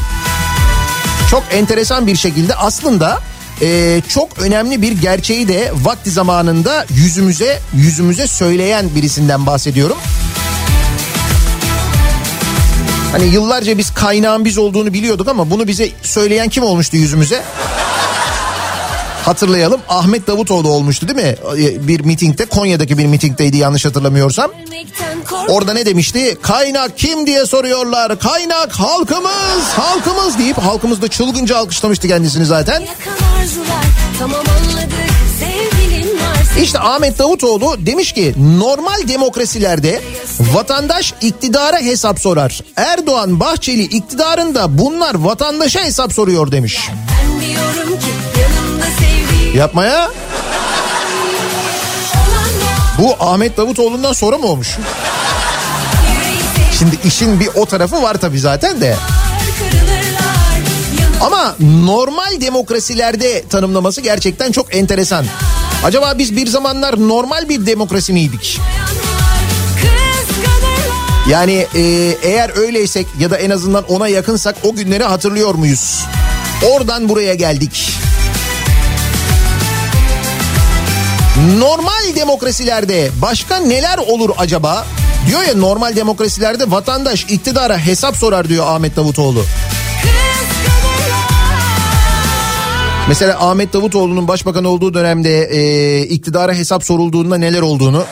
Çok enteresan bir şekilde aslında e, çok önemli bir gerçeği de vakti zamanında yüzümüze yüzümüze söyleyen birisinden bahsediyorum. Hani yıllarca biz kaynağın biz olduğunu biliyorduk ama bunu bize söyleyen kim olmuştu yüzümüze? Hatırlayalım Ahmet Davutoğlu olmuştu değil mi? E, Bir mitingde Konya'daki bir mitingdeydi yanlış hatırlamıyorsam. Orada ne demişti? Kaynak kim diye soruyorlar. Kaynak halkımız, halkımız deyip halkımız da çılgınca alkışlamıştı kendisini zaten. Tamam anladık İşte Ahmet Davutoğlu demiş ki normal demokrasilerde vatandaş iktidara hesap sorar. Erdoğan Bahçeli iktidarında bunlar vatandaşa hesap soruyor demiş. Yapmaya bu Ahmet Davutoğlu'ndan sonra mı olmuş? Şimdi işin bir o tarafı var tabii zaten de. Ama normal demokrasilerde tanımlaması gerçekten çok enteresan. Acaba biz bir zamanlar normal bir demokrasi miydik? Yani e, eğer öyleysek ya da en azından ona yakınsak o günleri hatırlıyor muyuz? Oradan buraya geldik. Normal demokrasilerde başka neler olur acaba? Diyor ya normal demokrasilerde vatandaş iktidara hesap sorar diyor Ahmet Davutoğlu. Mesela Ahmet Davutoğlu'nun başbakan olduğu dönemde e, iktidara hesap sorulduğunda neler olduğunu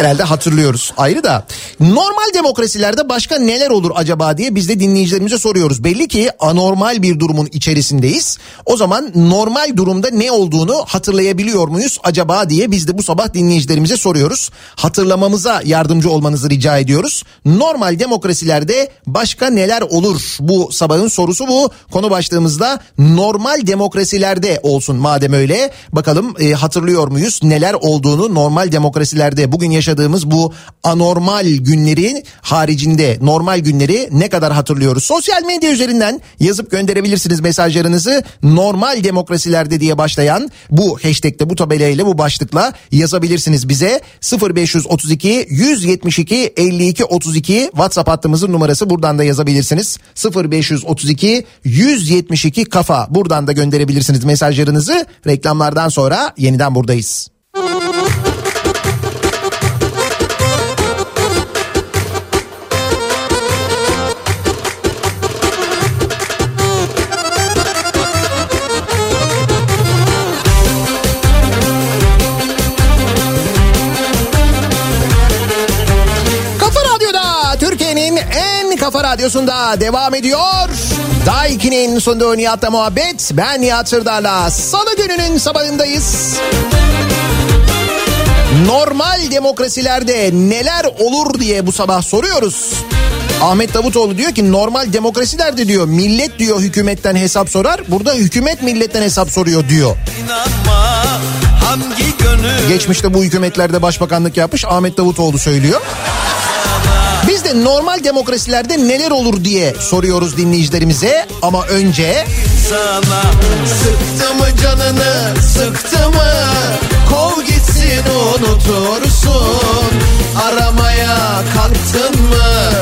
herhalde hatırlıyoruz. Ayrı da normal demokrasilerde başka neler olur acaba diye biz de dinleyicilerimize soruyoruz. Belli ki anormal bir durumun içerisindeyiz. O zaman normal durumda ne olduğunu hatırlayabiliyor muyuz acaba diye biz de bu sabah dinleyicilerimize soruyoruz. Hatırlamamıza yardımcı olmanızı rica ediyoruz. Normal demokrasilerde başka neler olur? Bu sabahın sorusu bu. Konu başlığımızda normal demokrasilerde olsun madem öyle. Bakalım e, hatırlıyor muyuz neler olduğunu normal demokrasilerde bugün yaşadığımız bu anormal günlerin haricinde normal günleri ne kadar hatırlıyoruz? Sosyal medya üzerinden yazıp gönderebilirsiniz mesajlarınızı. Normal demokrasilerde diye başlayan bu hashtag'te bu tabelayla bu başlıkla yazabilirsiniz bize. 0532 172 52 32 WhatsApp hattımızın numarası buradan da yazabilirsiniz. 0532 172 kafa buradan da gönderebilirsiniz mesajlarınızı. Reklamlardan sonra yeniden buradayız. Kafa radyosunda devam ediyor. Daiki'nin sunduğu Nihat'la muhabbet. Ben Nihat Sırdar'la salı gününün sabahındayız. Normal demokrasilerde neler olur diye bu sabah soruyoruz. Ahmet Davutoğlu diyor ki normal demokrasilerde diyor millet diyor hükümetten hesap sorar. Burada hükümet milletten hesap soruyor diyor. İnanma hangi gönül Geçmişte bu hükümetlerde başbakanlık yapmış Ahmet Davutoğlu söylüyor. Biz de normal demokrasilerde neler olur diye soruyoruz dinleyicilerimize. Ama önce sana Sıktı mı canını sıktı mı? Kov gitsin unutursun. Aramaya kalktın mı?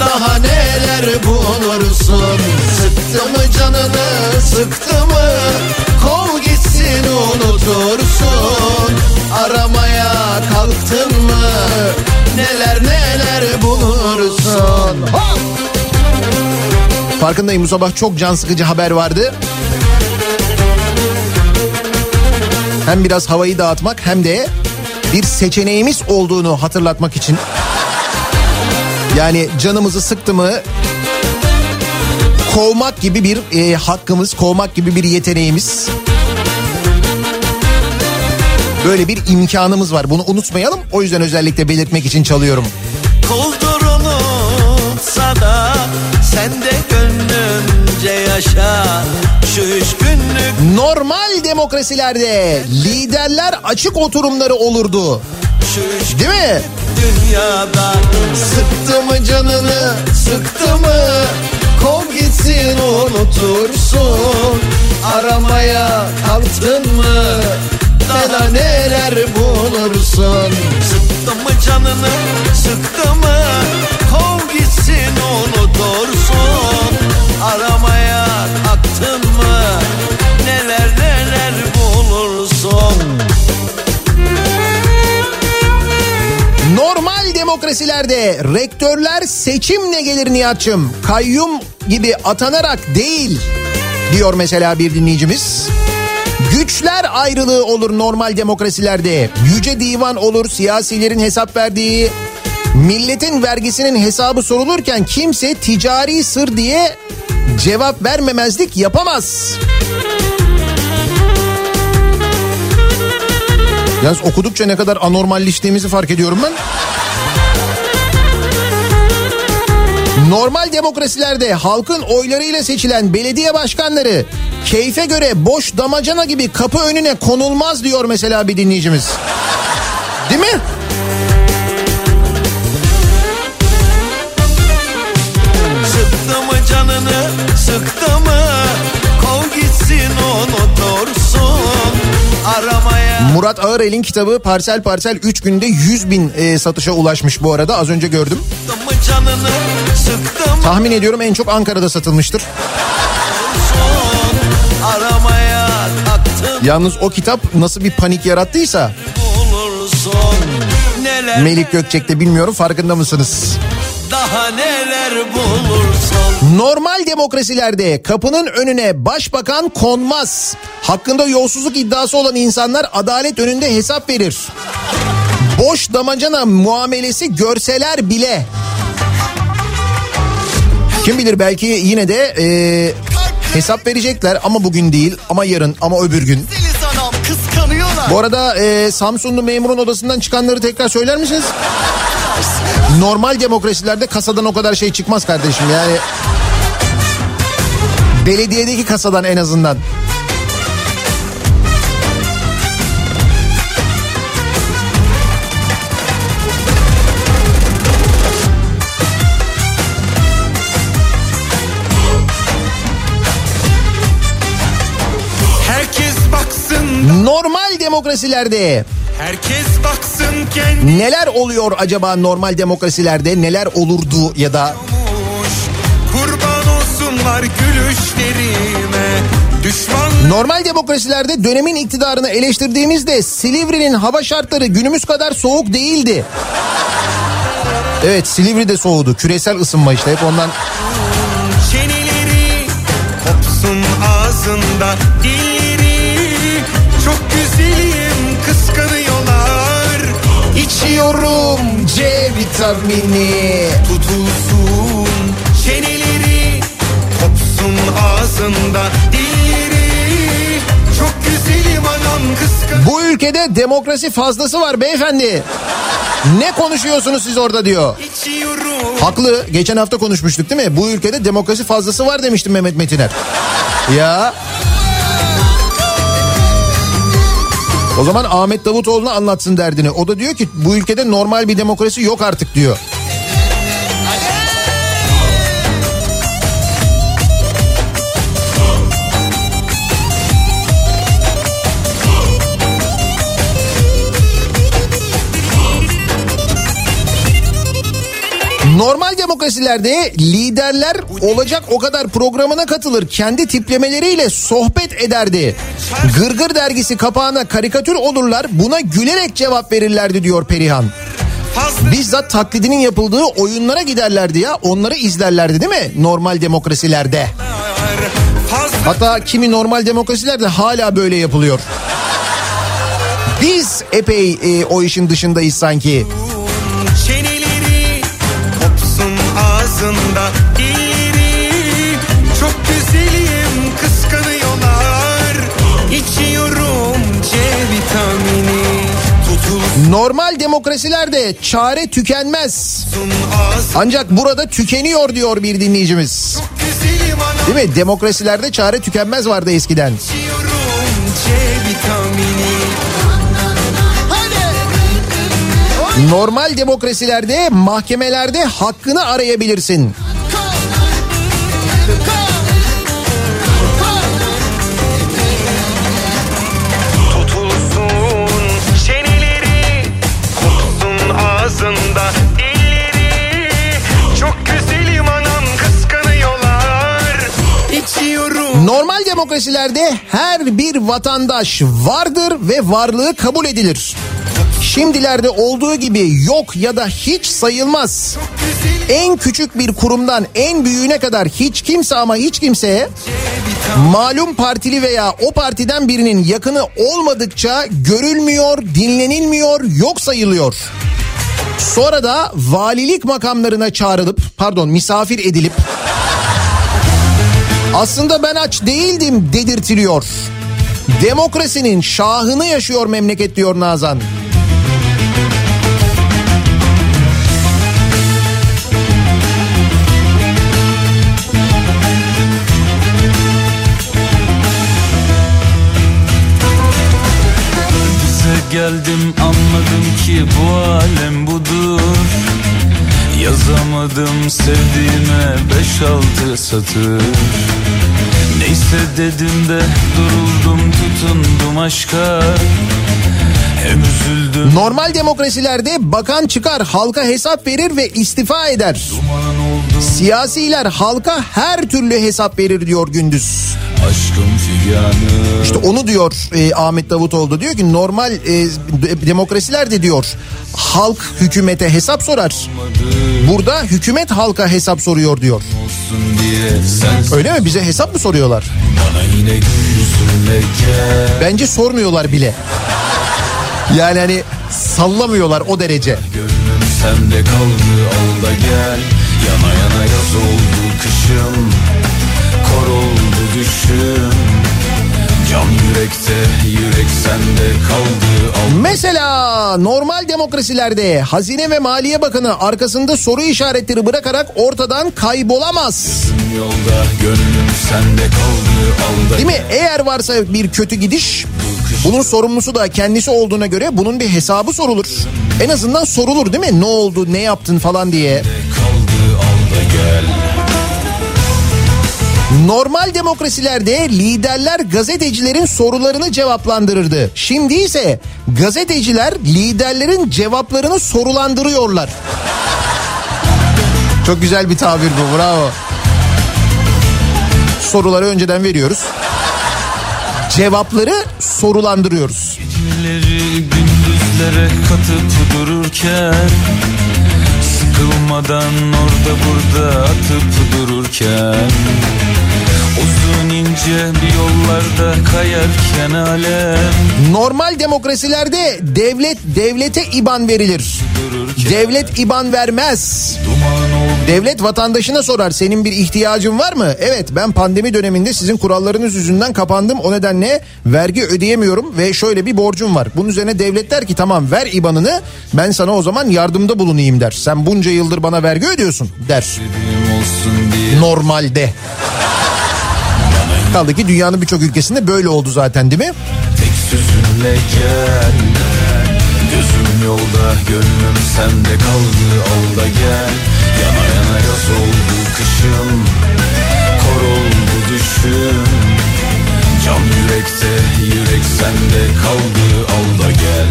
Daha neler bulursun? Sıktı mı canını sıktı mı? Kov gitsin unutursun. Aramaya kalktın mı? Neler neler Hop! farkındayım bu sabah çok can sıkıcı haber vardı. Hem biraz havayı dağıtmak hem de bir seçeneğimiz olduğunu hatırlatmak için. Yani canımızı sıktı mı kovmak gibi bir e, hakkımız, kovmak gibi bir yeteneğimiz. Böyle bir imkanımız var. Bunu unutmayalım. O yüzden özellikle belirtmek için çalıyorum. Koldur unutsa da sen de gönlümce yaşa. Şu üç günlük Normal demokrasilerde liderler açık oturumları olurdu. Değil mi? dünyada. Sıktı mı canını sıktı mı? Kov gitsin unutursun. Aramaya kalktın mı? Daha neler bulursun? Sıktı mı canını sıktı mı? Kov gitsin unutursun Aramaya kalktın mı Neler neler bulursun Normal demokrasilerde rektörler seçimle gelir Nihat'cığım. Kayyum gibi atanarak değil diyor mesela bir dinleyicimiz. Güçler ayrılığı olur normal demokrasilerde. Yüce divan olur siyasilerin hesap verdiği. Milletin vergisinin hesabı sorulurken kimse ticari sır diye cevap vermemezlik yapamaz. Yalnız okudukça ne kadar anormalleştiğimizi fark ediyorum ben. Normal demokrasilerde halkın oylarıyla seçilen belediye başkanları keyfe göre boş damacana gibi kapı önüne konulmaz diyor mesela bir dinleyicimiz. Değil mi? Canını sıktı mı Kov gitsin unutursun Aramaya Murat Ağırel'in kitabı parsel parsel 3 günde 100 bin e, satışa ulaşmış bu arada az önce gördüm. Canını Tahmin ediyorum en çok Ankara'da satılmıştır. Aramaya Yalnız o kitap nasıl bir panik yarattıysa Melik Gökçek'te bilmiyorum farkında mısınız? Daha neler bulursun Normal demokrasilerde kapının önüne başbakan konmaz. Hakkında yolsuzluk iddiası olan insanlar adalet önünde hesap verir. Boş damacana muamelesi görseler bile. Kim bilir belki yine de e, hesap verecekler ama bugün değil ama yarın ama öbür gün. Bu arada e, Samsunlu memurun odasından çıkanları tekrar söyler misiniz? Normal demokrasilerde kasadan o kadar şey çıkmaz kardeşim yani. Belediyedeki kasadan en azından. Herkes baksın, Normal demokrasilerde herkes baksın kendi neler oluyor acaba normal demokrasilerde? Neler olurdu ya da Kurban olsunlar gülüşlerime. Düşman normal demokrasilerde dönemin iktidarını eleştirdiğimizde Silivri'nin hava şartları günümüz kadar soğuk değildi. Evet Silivri de soğudu. Küresel ısınma işte. Hep ondan çeneleri Kopsun ağzında dilleri. Çok kıskanıyorlar içiyorum C vitamini. Tutulsun çeneleri Kopsun ağzında dilleri Çok güzelim anam kıskan Bu ülkede demokrasi fazlası var beyefendi. Ne konuşuyorsunuz siz orada diyor. içiyorum Haklı. Geçen hafta konuşmuştuk değil mi? Bu ülkede demokrasi fazlası var demiştim Mehmet Metiner. Ya. O zaman Ahmet Davutoğlu'na anlatsın derdini. O da diyor ki bu ülkede normal bir demokrasi yok artık diyor. Normal demokrasilerde liderler olacak o kadar programına katılır. Kendi tiplemeleriyle sohbet ederdi. Gırgır dergisi kapağına karikatür olurlar. Buna gülerek cevap verirlerdi diyor Perihan. Bizzat taklidinin yapıldığı oyunlara giderlerdi ya. Onları izlerlerdi değil mi? Normal demokrasilerde. Hatta kimi normal demokrasilerde hala böyle yapılıyor. Biz epey e, o işin dışındayız sanki. Ağzında dilleri Çok güzelim kıskanıyorlar İçiyorum C vitamini Normal demokrasilerde çare tükenmez. Ancak burada tükeniyor diyor bir dinleyicimiz. Değil mi? Demokrasilerde çare tükenmez vardı eskiden. Normal demokrasilerde mahkemelerde hakkını arayabilirsin. Normal demokrasilerde her bir vatandaş vardır ve varlığı kabul edilir. Şimdilerde olduğu gibi yok ya da hiç sayılmaz. En küçük bir kurumdan en büyüğüne kadar hiç kimse ama hiç kimseye malum partili veya o partiden birinin yakını olmadıkça görülmüyor, dinlenilmiyor, yok sayılıyor. Sonra da valilik makamlarına çağrılıp pardon misafir edilip aslında ben aç değildim dedirtiliyor. Demokrasinin şahını yaşıyor memleket diyor Nazan. Geldim anladım ki bu alem budur. Yazamadım sevdiğime beş altı satır. Neyse dedim de duruldum tutundum aşka Normal demokrasilerde bakan çıkar halka hesap verir ve istifa eder. Siyasiler halka her türlü hesap verir diyor Gündüz. İşte onu diyor e, Ahmet Davutoğlu diyor ki normal e, de- demokrasiler de diyor halk hükümete hesap sorar. Burada hükümet halka hesap soruyor diyor. Öyle mi bize hesap mı soruyorlar? Bence sormuyorlar bile. Yani hani sallamıyorlar o derece. Gönlüm sende kaldı al da gel Yana yana yaz oldu kışım Kor oldu düşüm Can yürekte yürek sende kaldı al Mesela normal demokrasilerde Hazine ve Maliye Bakanı arkasında soru işaretleri bırakarak ortadan kaybolamaz. Yolda gönlüm sende kaldı al da Değil mi? Eğer varsa bir kötü gidiş bunun sorumlusu da kendisi olduğuna göre bunun bir hesabı sorulur. En azından sorulur değil mi? Ne oldu, ne yaptın falan diye. Normal demokrasilerde liderler gazetecilerin sorularını cevaplandırırdı. Şimdi ise gazeteciler liderlerin cevaplarını sorulandırıyorlar. Çok güzel bir tabir bu bravo. Soruları önceden veriyoruz. Cevapları sorulandırıyoruz. Geceleri gündüzlere katıp dururken Sıkılmadan orada burada atıp dururken Uzun ince bir yollarda kayarken alem Normal demokrasilerde devlet devlete iban verilir. Devlet iban vermez. Devlet vatandaşına sorar senin bir ihtiyacın var mı? Evet ben pandemi döneminde sizin kurallarınız yüzünden kapandım. O nedenle vergi ödeyemiyorum ve şöyle bir borcum var. Bunun üzerine devlet der ki tamam ver ibanını ben sana o zaman yardımda bulunayım der. Sen bunca yıldır bana vergi ödüyorsun der. Normalde. Kaldı ki dünyanın birçok ülkesinde böyle oldu zaten değil mi? tek sözünle gel Gözüm yolda gönlüm sende kaldı al da gel Yana yana yaz oldu kışım Kor oldu düşüm Can yürekte yürek sende kaldı al da gel.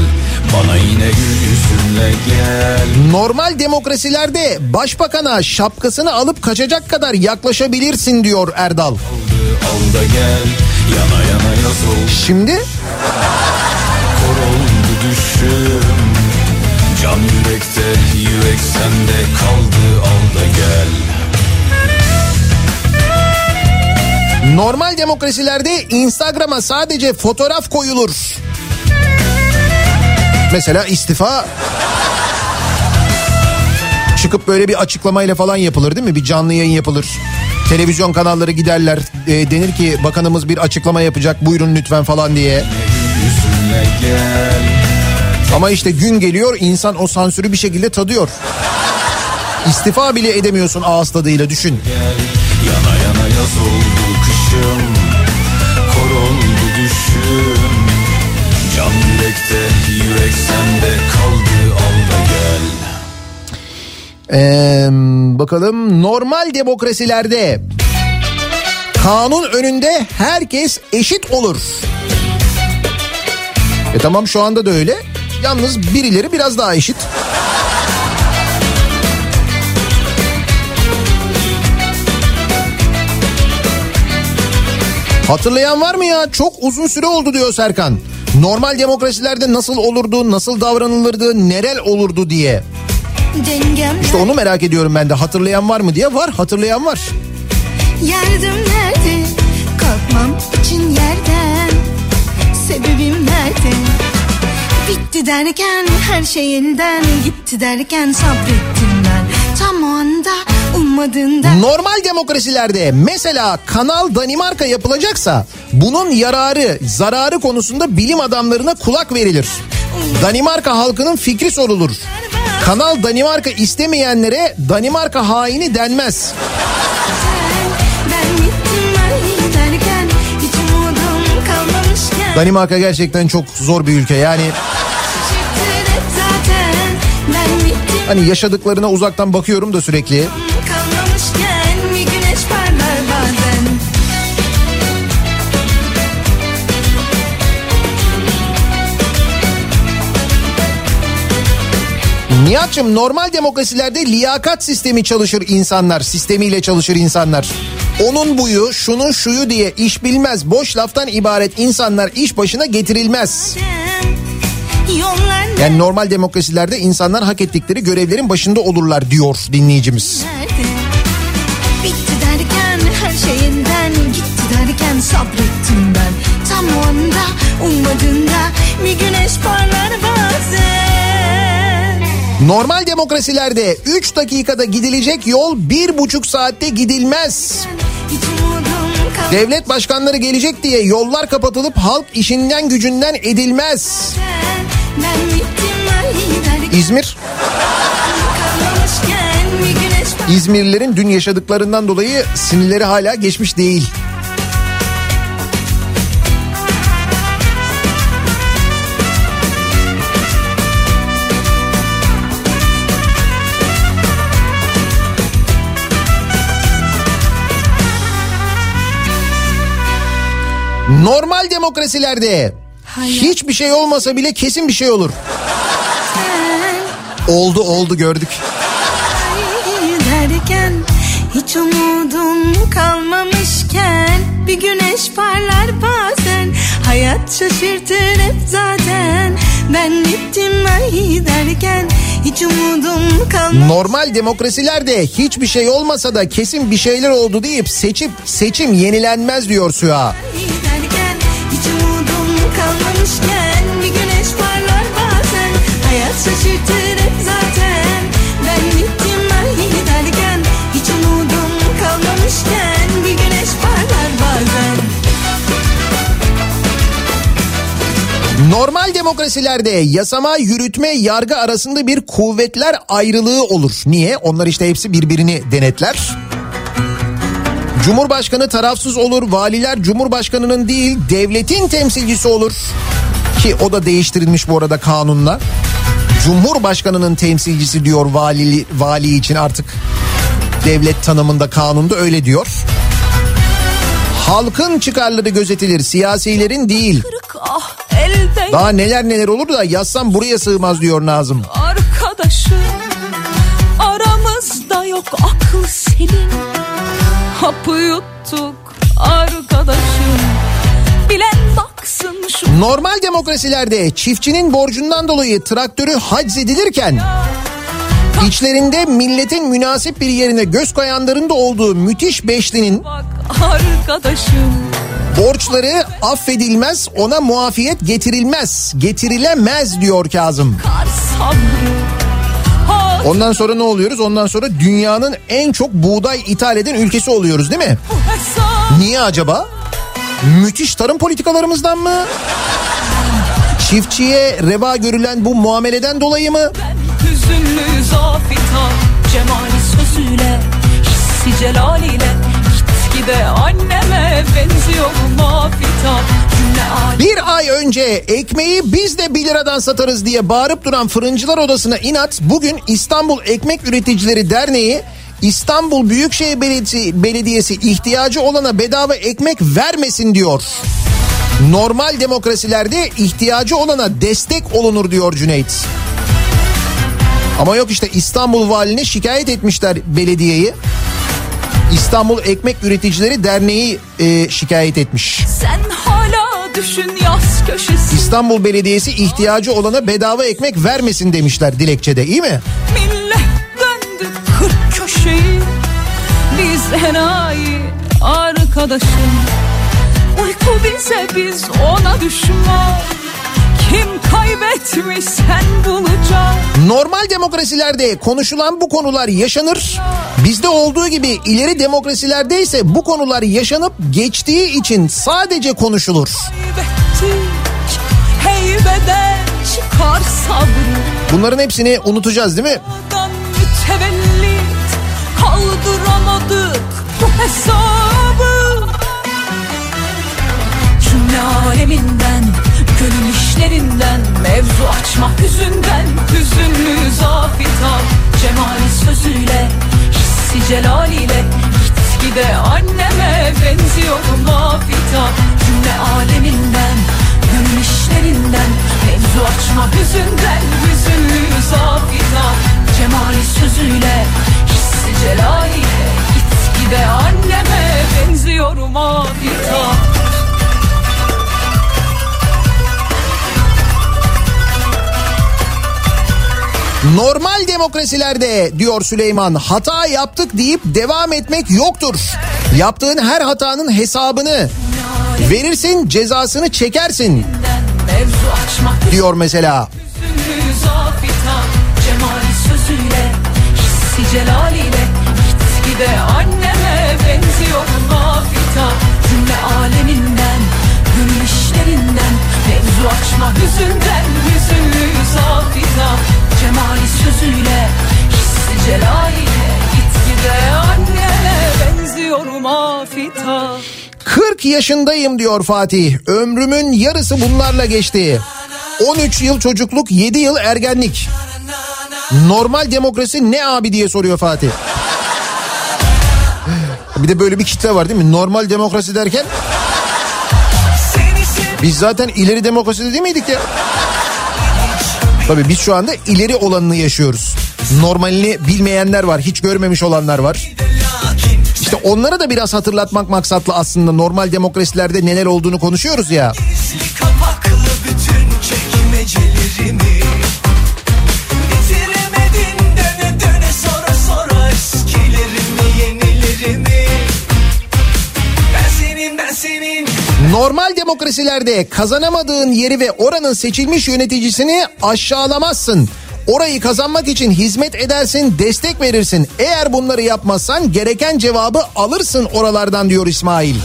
Bana yine gül yüzünle gel. Normal demokrasilerde başbakana şapkasını alıp kaçacak kadar yaklaşabilirsin diyor Erdal. Al da gel. Yana yana yaz Şimdi Can yürekte yürek sende kaldı al da gel normal demokrasilerde Instagram'a sadece fotoğraf koyulur. Mesela istifa çıkıp böyle bir açıklamayla falan yapılır değil mi? Bir canlı yayın yapılır. Televizyon kanalları giderler e, denir ki bakanımız bir açıklama yapacak buyurun lütfen falan diye. Yüzünle gel Ama işte gün geliyor insan o sansürü bir şekilde tadıyor. İstifa bile edemiyorsun ağız tadıyla düşün. Yana yana yaz oldu kışım Kor oldu düşüm Can yürekte yürek sende kaldı al da gel Ee, bakalım normal demokrasilerde kanun önünde herkes eşit olur. E tamam şu anda da öyle. Yalnız birileri biraz daha eşit. Hatırlayan var mı ya? Çok uzun süre oldu diyor Serkan. Normal demokrasilerde nasıl olurdu, nasıl davranılırdı, nerel olurdu diye. İşte onu merak ediyorum ben de. Hatırlayan var mı diye. Var, hatırlayan var. Yardım nerede? Kalkmam için yerden Sebebim? Bitti derken her şey elden gitti derken sabrettim ben Tam o anda ummadığında Normal demokrasilerde mesela Kanal Danimarka yapılacaksa bunun yararı, zararı konusunda bilim adamlarına kulak verilir. Danimarka halkının fikri sorulur. Kanal Danimarka istemeyenlere Danimarka haini denmez. Danimarka gerçekten çok zor bir ülke. Yani hani yaşadıklarına uzaktan bakıyorum da sürekli. Nihat'cığım normal demokrasilerde liyakat sistemi çalışır insanlar. Sistemiyle çalışır insanlar. Onun buyu, şunun şuyu diye iş bilmez. Boş laftan ibaret insanlar iş başına getirilmez. Yani normal demokrasilerde insanlar hak ettikleri görevlerin başında olurlar diyor dinleyicimiz. Bitti derken her şeyinden gitti derken sabrettim ben Tam o anda ummadığında bir güneş parlar bazen Normal demokrasilerde 3 dakikada gidilecek yol bir buçuk saatte gidilmez. Devlet başkanları gelecek diye yollar kapatılıp halk işinden gücünden edilmez. İzmir İzmirlilerin dün yaşadıklarından dolayı sinirleri hala geçmiş değil. Normal demokrasilerde hiçbir şey olmasa bile kesin bir şey olur. Oldu oldu gördük. derken hiç umudum kalmamışken bir güneş parlar bazen. Hayat şaşırtır hep zaten. Ben gittim ay derken hiç umudum kalmamışken. Normal demokrasilerde hiçbir şey olmasa da kesin bir şeyler oldu deyip seçip seçim yenilenmez diyor hiç umudum kalmamışken bir güneş parlar bazen hayat şaşırtır hep zaten ben gittim ay derken hiç umudum kalmamışken bir güneş parlar bazen Normal demokrasilerde yasama, yürütme, yargı arasında bir kuvvetler ayrılığı olur. Niye? Onlar işte hepsi birbirini denetler. Cumhurbaşkanı tarafsız olur, valiler cumhurbaşkanının değil devletin temsilcisi olur. Ki o da değiştirilmiş bu arada kanunla. Cumhurbaşkanının temsilcisi diyor vali, vali için artık devlet tanımında kanunda öyle diyor. Halkın çıkarları gözetilir, siyasilerin değil. Ah Daha neler neler olur da yazsam buraya sığmaz diyor Nazım. arkadaşım Aramızda yok aklı senin Hapı yuttuk arkadaşım Normal demokrasilerde çiftçinin borcundan dolayı traktörü haczedilirken içlerinde milletin münasip bir yerine göz koyanların da olduğu müthiş beşlinin borçları affedilmez ona muafiyet getirilmez getirilemez diyor Kazım. Ondan sonra ne oluyoruz? Ondan sonra dünyanın en çok buğday ithal eden ülkesi oluyoruz değil mi? Niye acaba? Müthiş tarım politikalarımızdan mı? Çiftçiye reva görülen bu muameleden dolayı mı? Ben hüzünlü zafita Cemali sözüyle Hissi celaliyle Gitgide anneme benziyor mafita Cümle alim Bir ay önce ekmeği biz de 1 liradan satarız diye bağırıp duran fırıncılar odasına inat bugün İstanbul Ekmek Üreticileri Derneği İstanbul Büyükşehir Belediyesi, Belediyesi ihtiyacı olana bedava ekmek vermesin diyor. Normal demokrasilerde ihtiyacı olana destek olunur diyor Cüneyt. Ama yok işte İstanbul valine şikayet etmişler belediyeyi. İstanbul Ekmek Üreticileri Derneği e, şikayet etmiş. Sen hala düşün yaz köşesi İstanbul Belediyesi ihtiyacı olana bedava ekmek vermesin demişler dilekçede iyi mi? Millet Biz enayi arkadaşım Uyku bize biz ona düşman Kim kaybetmiş sen bulacaksın Normal demokrasilerde konuşulan bu konular yaşanır. Bizde olduğu gibi ileri demokrasilerde ise bu konular yaşanıp geçtiği için sadece konuşulur. Bunların hepsini unutacağız değil mi? Kaldıramadık bu hesabı. Cümle aleminden gönül işlerinden mevzu açmak yüzünden. Hüzünlü zafitan cemali sözüyle hissi celaliyle gitgide anneme benziyorum afita. Cümle aleminden gönül işlerinden mevzu açmak yüzünden. Hüzünlü zafitan cemali sözüyle hissi celaliyle gitgide anneme benziyorum afita Normal demokrasilerde diyor Süleyman hata yaptık deyip devam etmek yoktur. Yaptığın her hatanın hesabını verirsin cezasını çekersin diyor mesela. Cemali sözüyle hissi celaliyle gitgide anneme benziyorum afita cümle aleminden gönül mevzu açma hüzünden hüzünlü zafitan cemali sözüyle hissi celaliyle gitgide anneme benziyorum afita 40 yaşındayım diyor Fatih. Ömrümün yarısı bunlarla geçti. 13 yıl çocukluk 7 yıl ergenlik. Normal demokrasi ne abi diye soruyor Fatih. Bir de böyle bir kitle var değil mi? Normal demokrasi derken biz zaten ileri demokraside değil miydik ya? Tabii biz şu anda ileri olanını yaşıyoruz. Normalini bilmeyenler var, hiç görmemiş olanlar var. İşte onlara da biraz hatırlatmak maksatlı aslında normal demokrasilerde neler olduğunu konuşuyoruz ya. Kapaklı bütün çekmecelerimi Normal demokrasilerde kazanamadığın yeri ve oranın seçilmiş yöneticisini aşağılamazsın. Orayı kazanmak için hizmet edersin, destek verirsin. Eğer bunları yapmazsan gereken cevabı alırsın oralardan diyor İsmail.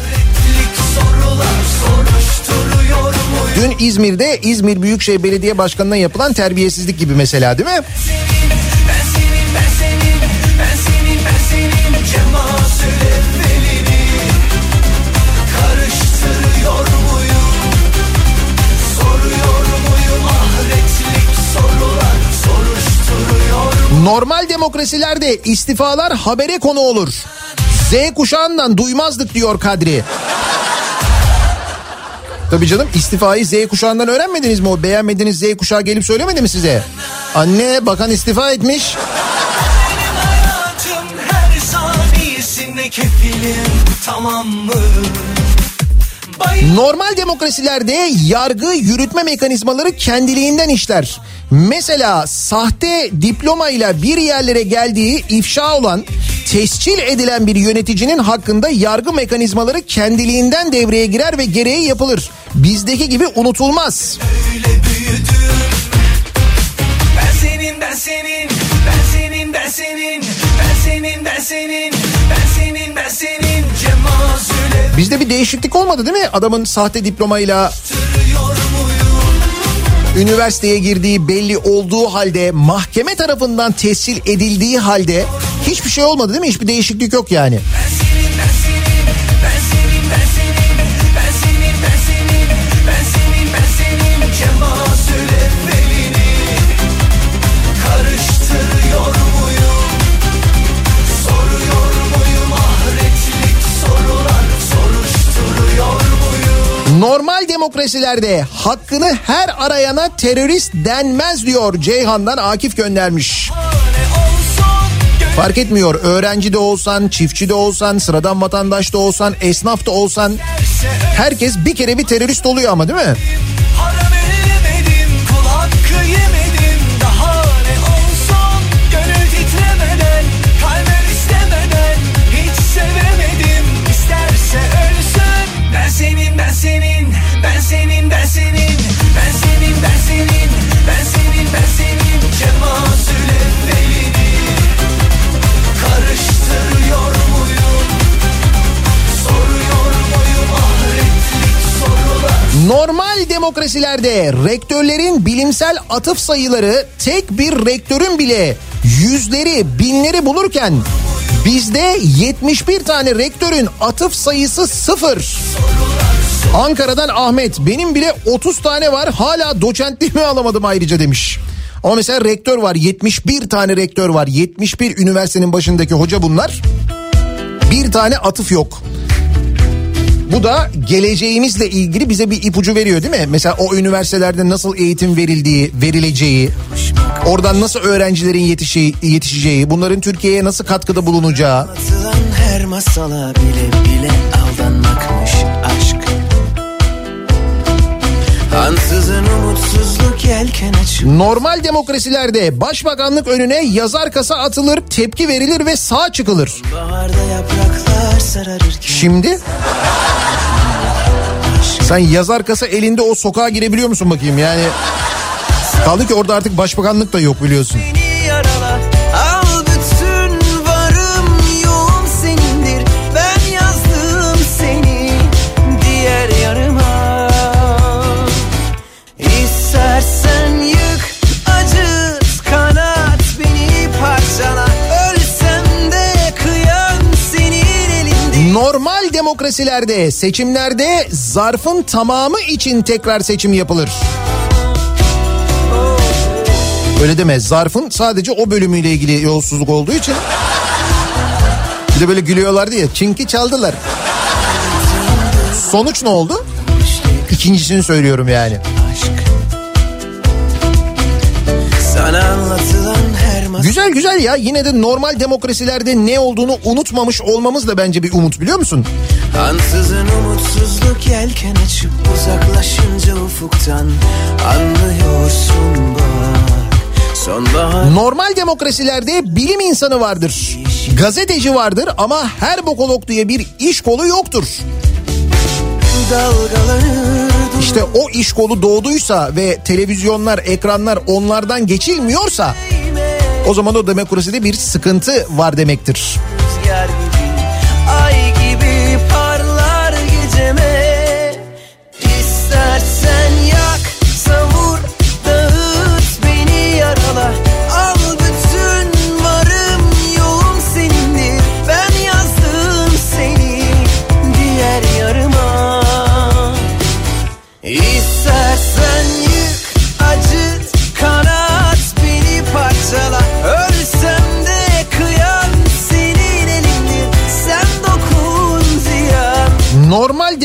Dün İzmir'de İzmir Büyükşehir Belediye Başkanı'na yapılan terbiyesizlik gibi mesela değil mi? Normal demokrasilerde istifalar habere konu olur. Z kuşağından duymazdık diyor Kadri. Tabii canım istifayı Z kuşağından öğrenmediniz mi? O beğenmediğiniz Z kuşağı gelip söylemedi mi size? Anne bakan istifa etmiş. kefilim Tamam Normal demokrasilerde yargı yürütme mekanizmaları kendiliğinden işler. Mesela sahte diplomayla bir yerlere geldiği ifşa olan tescil edilen bir yöneticinin hakkında yargı mekanizmaları kendiliğinden devreye girer ve gereği yapılır. Bizdeki gibi unutulmaz. Ben senin ben senin ben senin ben senin ben senin ben senin ben senin ben senin Bizde bir değişiklik olmadı değil mi? Adamın sahte diplomayla üniversiteye girdiği belli olduğu halde mahkeme tarafından tescil edildiği halde hiçbir şey olmadı değil mi? Hiçbir değişiklik yok yani. Normal demokrasilerde hakkını her arayana terörist denmez diyor Ceyhan'dan Akif göndermiş. Fark etmiyor öğrenci de olsan, çiftçi de olsan, sıradan vatandaş da olsan, esnaf da olsan herkes bir kere bir terörist oluyor ama değil mi? Demokrasilerde rektörlerin bilimsel atıf sayıları tek bir rektörün bile yüzleri binleri bulurken bizde 71 tane rektörün atıf sayısı sıfır. Ankara'dan Ahmet benim bile 30 tane var hala doçentliğimi alamadım ayrıca demiş. Ama mesela rektör var 71 tane rektör var 71 üniversitenin başındaki hoca bunlar. Bir tane atıf yok. Bu da geleceğimizle ilgili bize bir ipucu veriyor değil mi? Mesela o üniversitelerde nasıl eğitim verildiği, verileceği, oradan nasıl öğrencilerin yetişi, yetişeceği, bunların Türkiye'ye nasıl katkıda bulunacağı. Her masala bile bile aldanmakmış aşk Ansızın umutsuzluk yelken açıp Normal demokrasilerde başbakanlık önüne yazar kasa atılır, tepki verilir ve sağ çıkılır. Baharda yapraklar sararırken Şimdi sen yazar kasa elinde o sokağa girebiliyor musun bakayım yani? Kaldı ki orada artık başbakanlık da yok biliyorsun. Demokrasilerde seçimlerde zarfın tamamı için tekrar seçim yapılır. Öyle deme zarfın sadece o bölümüyle ilgili yolsuzluk olduğu için. Bir de böyle gülüyorlardı ya çünkü çaldılar. Sonuç ne oldu? İkincisini söylüyorum yani. Güzel güzel ya yine de normal demokrasilerde ne olduğunu unutmamış olmamız da bence bir umut biliyor musun? Ansızın umutsuzluk yelken açıp uzaklaşınca ufuktan Anlıyorsun bak sonbahar Normal demokrasilerde bilim insanı vardır. Gazeteci vardır ama her bokolog diye bir iş kolu yoktur. İşte o iş kolu doğduysa ve televizyonlar, ekranlar onlardan geçilmiyorsa o zaman o demokraside bir sıkıntı var demektir.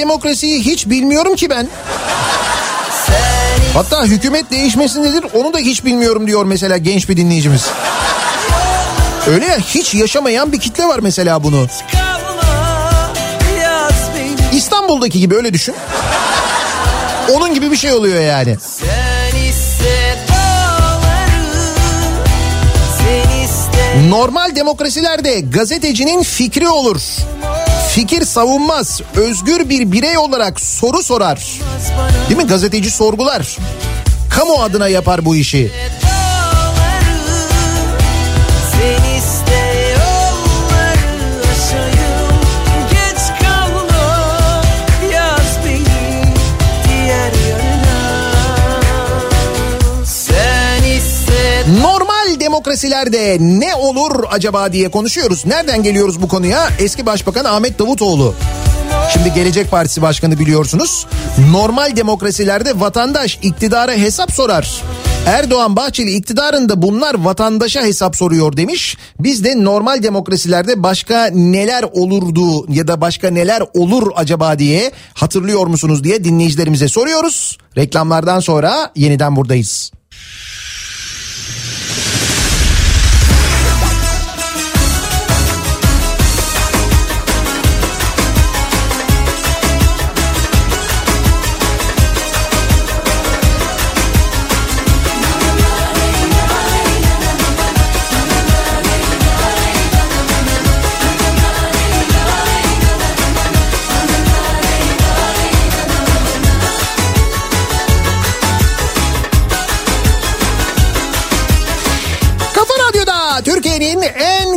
Demokrasiyi hiç bilmiyorum ki ben. Hatta hükümet değişmesi nedir onu da hiç bilmiyorum diyor mesela genç bir dinleyicimiz. Öyle ya hiç yaşamayan bir kitle var mesela bunu. İstanbul'daki gibi öyle düşün. Onun gibi bir şey oluyor yani. Normal demokrasilerde gazetecinin fikri olur. Fikir savunmaz. Özgür bir birey olarak soru sorar. Değil mi? Gazeteci sorgular. Kamu adına yapar bu işi. Demokrasilerde ne olur acaba diye konuşuyoruz. Nereden geliyoruz bu konuya? Eski Başbakan Ahmet Davutoğlu. Şimdi Gelecek Partisi Başkanı biliyorsunuz. Normal demokrasilerde vatandaş iktidara hesap sorar. Erdoğan Bahçeli iktidarında bunlar vatandaşa hesap soruyor demiş. Biz de normal demokrasilerde başka neler olurdu ya da başka neler olur acaba diye hatırlıyor musunuz diye dinleyicilerimize soruyoruz. Reklamlardan sonra yeniden buradayız.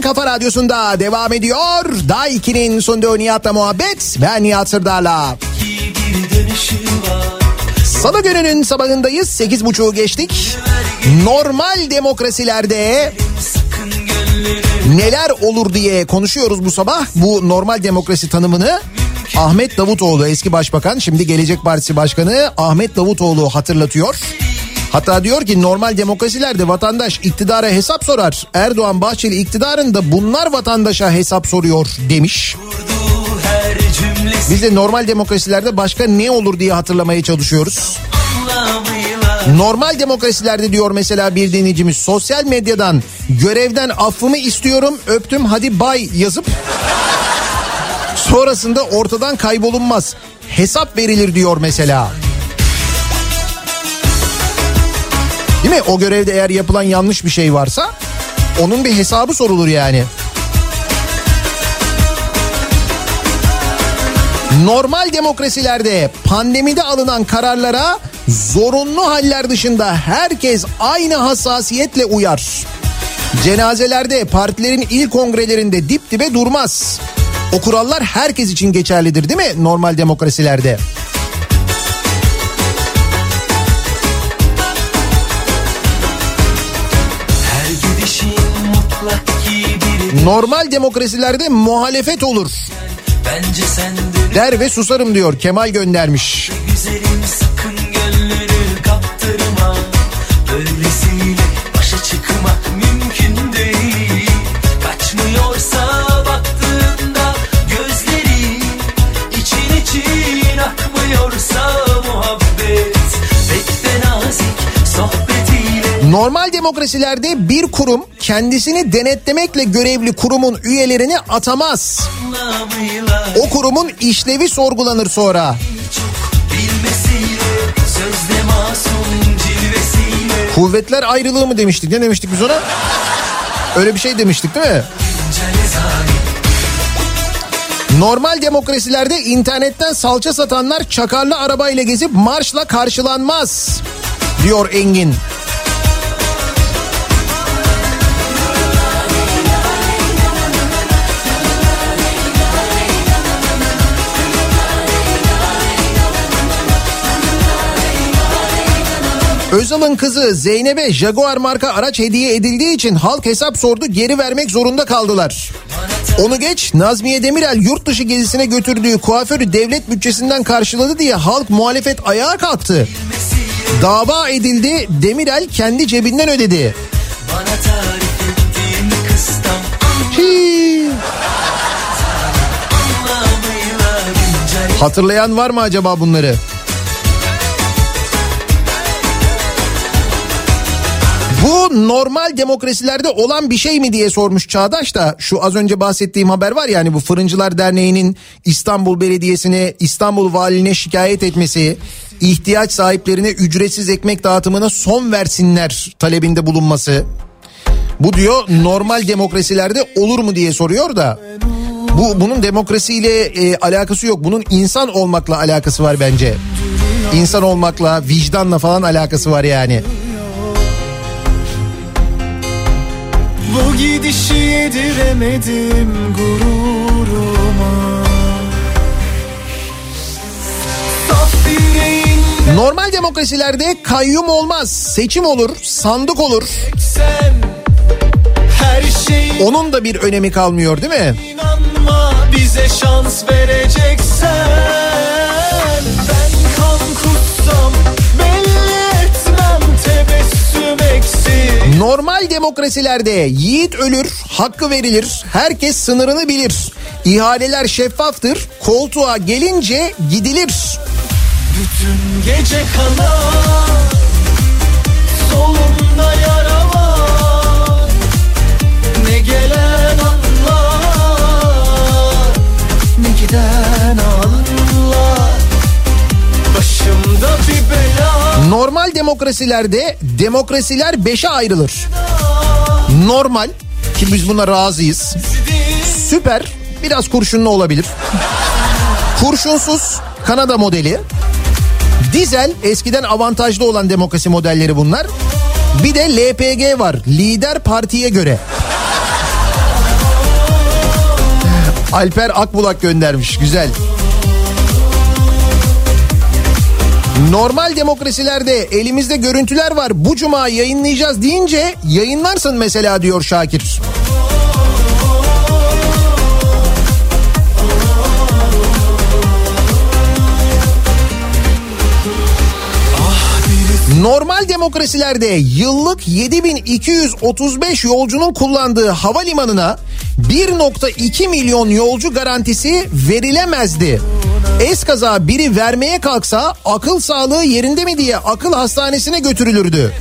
Modern Kafa Radyosu'nda devam ediyor. Day 2'nin sunduğu Nihat'la muhabbet. Ben Nihat Sırdar'la. Salı gününün sabahındayız. Sekiz buçuğu geçtik. Normal demokrasilerde neler olur diye konuşuyoruz bu sabah. Bu normal demokrasi tanımını Ahmet Davutoğlu eski başbakan şimdi Gelecek Partisi Başkanı Ahmet Davutoğlu hatırlatıyor. Hatta diyor ki normal demokrasilerde vatandaş iktidara hesap sorar. Erdoğan Bahçeli iktidarında bunlar vatandaşa hesap soruyor demiş. Biz de normal demokrasilerde başka ne olur diye hatırlamaya çalışıyoruz. Normal demokrasilerde diyor mesela bir dinleyicimiz sosyal medyadan görevden affımı istiyorum öptüm hadi bay yazıp sonrasında ortadan kaybolunmaz. Hesap verilir diyor mesela. Mi? O görevde eğer yapılan yanlış bir şey varsa onun bir hesabı sorulur yani. Normal demokrasilerde pandemide alınan kararlara zorunlu haller dışında herkes aynı hassasiyetle uyar. Cenazelerde partilerin il kongrelerinde dip dibe durmaz. O kurallar herkes için geçerlidir değil mi normal demokrasilerde? Normal demokrasilerde muhalefet olur. Der ve susarım diyor Kemal göndermiş. Güzelim Normal demokrasilerde bir kurum kendisini denetlemekle görevli kurumun üyelerini atamaz. O kurumun işlevi sorgulanır sonra. Kuvvetler ayrılığı mı demiştik? Ne demiştik biz ona? Öyle bir şey demiştik değil mi? Normal demokrasilerde internetten salça satanlar çakarlı arabayla gezip marşla karşılanmaz. Diyor Engin. Özal'ın kızı Zeynep'e Jaguar marka araç hediye edildiği için halk hesap sordu geri vermek zorunda kaldılar. Onu geç Nazmiye Demirel yurt dışı gezisine götürdüğü kuaförü devlet bütçesinden karşıladı diye halk muhalefet ayağa kalktı. Dava edildi Demirel kendi cebinden ödedi. Hii. Hatırlayan var mı acaba bunları? Bu normal demokrasilerde olan bir şey mi diye sormuş Çağdaş da şu az önce bahsettiğim haber var ya hani bu Fırıncılar Derneği'nin İstanbul Belediyesi'ne İstanbul Valiliğine şikayet etmesi ihtiyaç sahiplerine ücretsiz ekmek dağıtımına son versinler talebinde bulunması. Bu diyor normal demokrasilerde olur mu diye soruyor da bu bunun demokrasiyle e, alakası yok. Bunun insan olmakla alakası var bence. İnsan olmakla, vicdanla falan alakası var yani. Bu gidişi yediremedim gururuma Normal demokrasilerde kayyum olmaz, seçim olur, sandık olur. Onun da bir önemi kalmıyor değil mi? inanma bize şans vereceksen Normal demokrasilerde yiğit ölür, hakkı verilir, herkes sınırını bilir. İhaleler şeffaftır, koltuğa gelince gidilir. Bütün gece kalan Solumda yara var Ne gelen anlar Ne giden anlar Başımda bir bela Normal demokrasilerde demokrasiler beşe ayrılır. Normal ki biz buna razıyız. Süper biraz kurşunlu olabilir. Kurşunsuz Kanada modeli. Dizel eskiden avantajlı olan demokrasi modelleri bunlar. Bir de LPG var. Lider partiye göre. Alper Akbulak göndermiş. Güzel. Normal demokrasilerde elimizde görüntüler var. Bu cuma yayınlayacağız deyince yayınlarsın mesela diyor Şakir. Normal demokrasilerde yıllık 7235 yolcunun kullandığı havalimanına 1.2 milyon yolcu garantisi verilemezdi. Eskaza biri vermeye kalksa akıl sağlığı yerinde mi diye akıl hastanesine götürülürdü.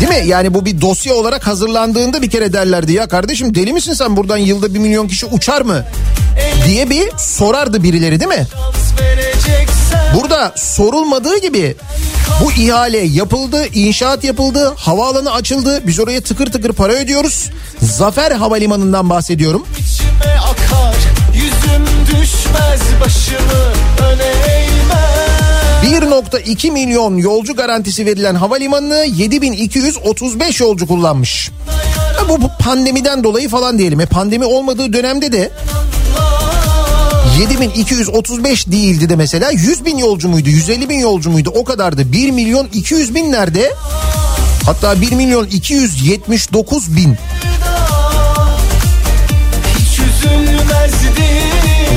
Değil mi? Yani bu bir dosya olarak hazırlandığında bir kere derlerdi ya kardeşim deli misin sen buradan yılda bir milyon kişi uçar mı? Diye bir sorardı birileri değil mi? Burada sorulmadığı gibi bu ihale yapıldı, inşaat yapıldı, havaalanı açıldı. Biz oraya tıkır tıkır para ödüyoruz. Zafer Havalimanı'ndan bahsediyorum. İçime akar düşmez başımı öne eğmez 1.2 milyon yolcu garantisi verilen havalimanını 7235 yolcu kullanmış. Bu, bu pandemiden dolayı falan diyelim. E pandemi olmadığı dönemde de 7235 değildi de mesela 100 bin yolcu muydu 150 bin yolcu muydu o kadardı 1 milyon 200 bin nerede hatta 1 milyon 279 bin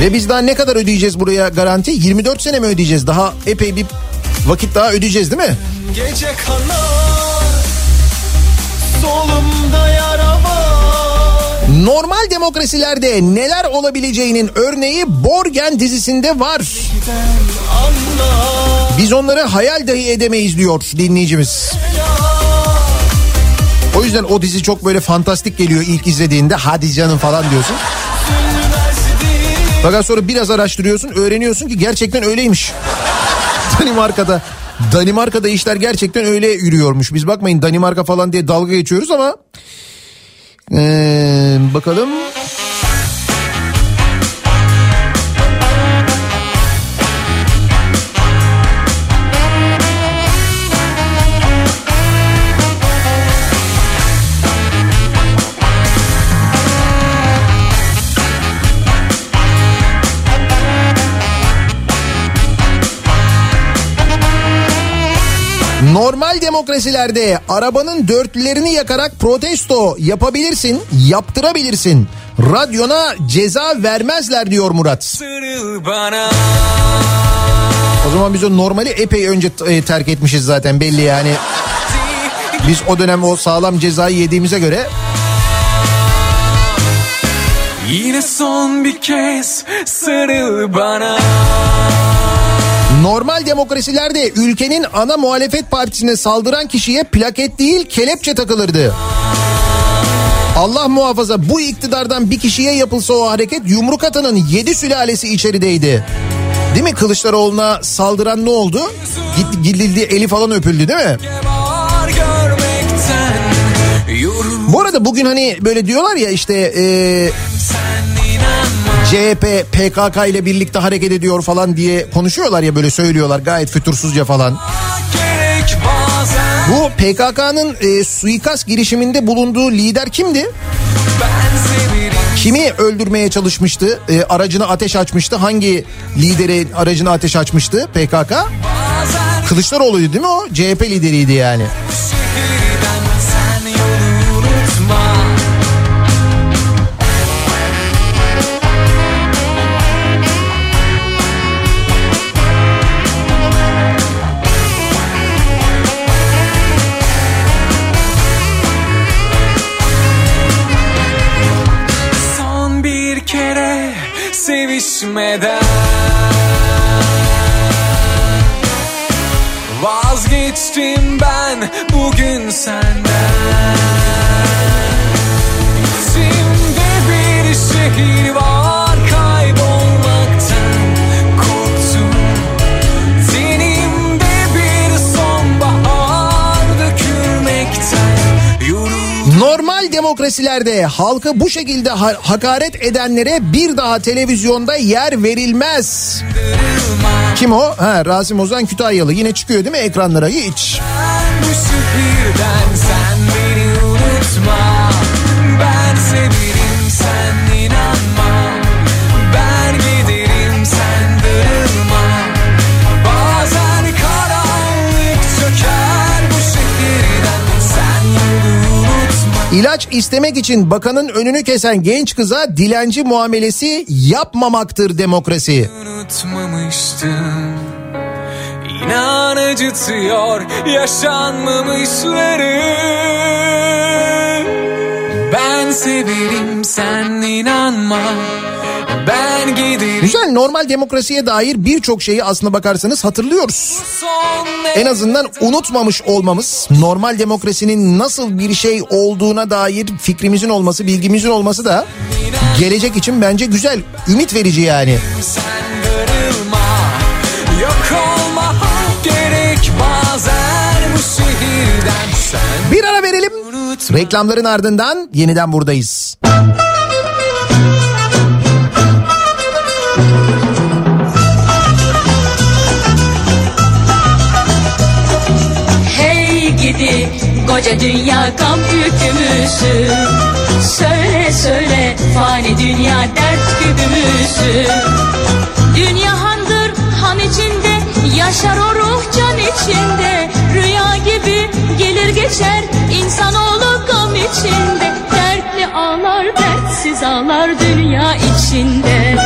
ve biz daha ne kadar ödeyeceğiz buraya garanti 24 sene mi ödeyeceğiz daha epey bir vakit daha ödeyeceğiz değil mi? Gece kanar Solumda yara var Normal demokrasilerde neler olabileceğinin örneği Borgen dizisinde var. Biz onları hayal dahi edemeyiz diyor dinleyicimiz. O yüzden o dizi çok böyle fantastik geliyor ilk izlediğinde hadi canım falan diyorsun. Fakat sonra biraz araştırıyorsun öğreniyorsun ki gerçekten öyleymiş. Danimarka'da Danimarka'da işler gerçekten öyle yürüyormuş. Biz bakmayın Danimarka falan diye dalga geçiyoruz ama ee, bakalım. Normal demokrasilerde arabanın dörtlerini yakarak protesto yapabilirsin, yaptırabilirsin. Radyona ceza vermezler diyor Murat. O zaman biz o normali epey önce e, terk etmişiz zaten belli yani. Biz o dönem o sağlam cezayı yediğimize göre Yine son bir kez sarıl bana Normal demokrasilerde ülkenin ana muhalefet partisine saldıran kişiye plaket değil kelepçe takılırdı. Allah muhafaza bu iktidardan bir kişiye yapılsa o hareket yumruk atanın yedi sülalesi içerideydi. Değil mi Kılıçdaroğlu'na saldıran ne oldu? Gitti gidildi eli falan öpüldü değil mi? Bu arada bugün hani böyle diyorlar ya işte e, CHP PKK ile birlikte hareket ediyor falan diye konuşuyorlar ya böyle söylüyorlar gayet fütursuzca falan. Bu PKK'nın e, suikast girişiminde bulunduğu lider kimdi? Kimi öldürmeye çalışmıştı? E, aracına ateş açmıştı. Hangi lideri aracına ateş açmıştı PKK? Kılıçdaroğlu'ydu değil mi o? CHP lideriydi yani. şehirden sevişmeden Vazgeçtim ben bugün senden İçimde bir şehir var demokrasilerde halkı bu şekilde ha- hakaret edenlere bir daha televizyonda yer verilmez. Kim o? Ha, Rasim Ozan Kütahyalı yine çıkıyor değil mi ekranlara hiç? Bu şehirden sen İlaç istemek için bakanın önünü kesen genç kıza dilenci muamelesi yapmamaktır demokrasi. İnan acıtıyor yaşanmamışları. Ben severim sen inanma Ben giderim Güzel normal demokrasiye dair birçok şeyi aslına bakarsanız hatırlıyoruz. En azından unutmamış olmamız, normal demokrasinin nasıl bir şey olduğuna dair fikrimizin olması, bilgimizin olması da gelecek için bence güzel, ümit verici yani. Sen darılma Yok olma gerek bazen bu şehirden Sen Bir ara verelim. Reklamların ardından yeniden buradayız. Hey gidi koca dünya gam yükümüzü. Söyle söyle fani dünya dert gübümüzü Dünya handır han içinde yaşar o ruh can içinde. Rüya gibi gelir geçer insanoğlu gam içinde. Dertli ağlar dertsiz ağlar dünya içinde.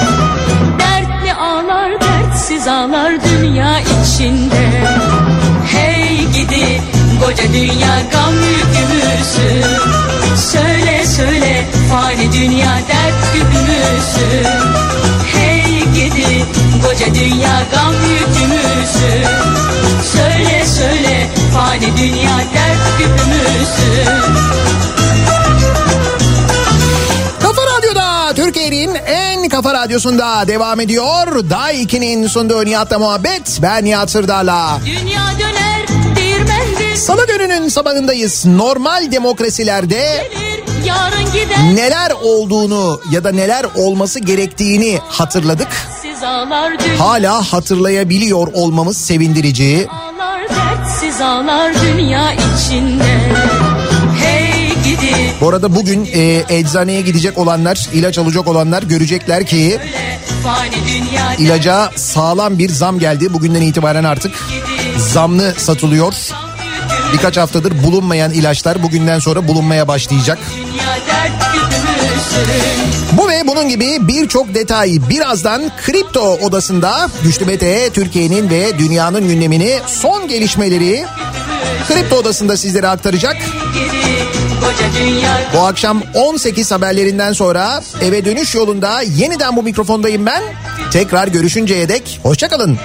Dertli ağlar dertsiz ağlar dünya içinde koca dünya gam yükümüzü Söyle söyle fani dünya dert gübümüzü Hey gidi koca dünya gam yükümüzü Söyle söyle fani dünya dert gübümüzü Kafa Radyo'da Türkiye'nin en kafa radyosunda devam ediyor. Day 2'nin sunduğu Nihat'la muhabbet. Ben Nihat Sırdar'la. Dünya Salı gününün sabahındayız. Normal demokrasilerde neler olduğunu ya da neler olması gerektiğini hatırladık. Hala hatırlayabiliyor olmamız sevindirici. Ağlar dertsiz ağlar dünya içinde Hey gidi Bu arada bugün e, eczaneye gidecek olanlar, ilaç alacak olanlar görecekler ki ilaca sağlam bir zam geldi. Bugünden itibaren artık zamlı satılıyor. Birkaç haftadır bulunmayan ilaçlar bugünden sonra bulunmaya başlayacak. Bu ve bunun gibi birçok detayı birazdan Kripto Odası'nda Güçlü Mete Türkiye'nin ve dünyanın gündemini son gelişmeleri Kripto Odası'nda sizlere aktaracak. Bu akşam 18 haberlerinden sonra eve dönüş yolunda yeniden bu mikrofondayım ben. Tekrar görüşünceye dek hoşçakalın.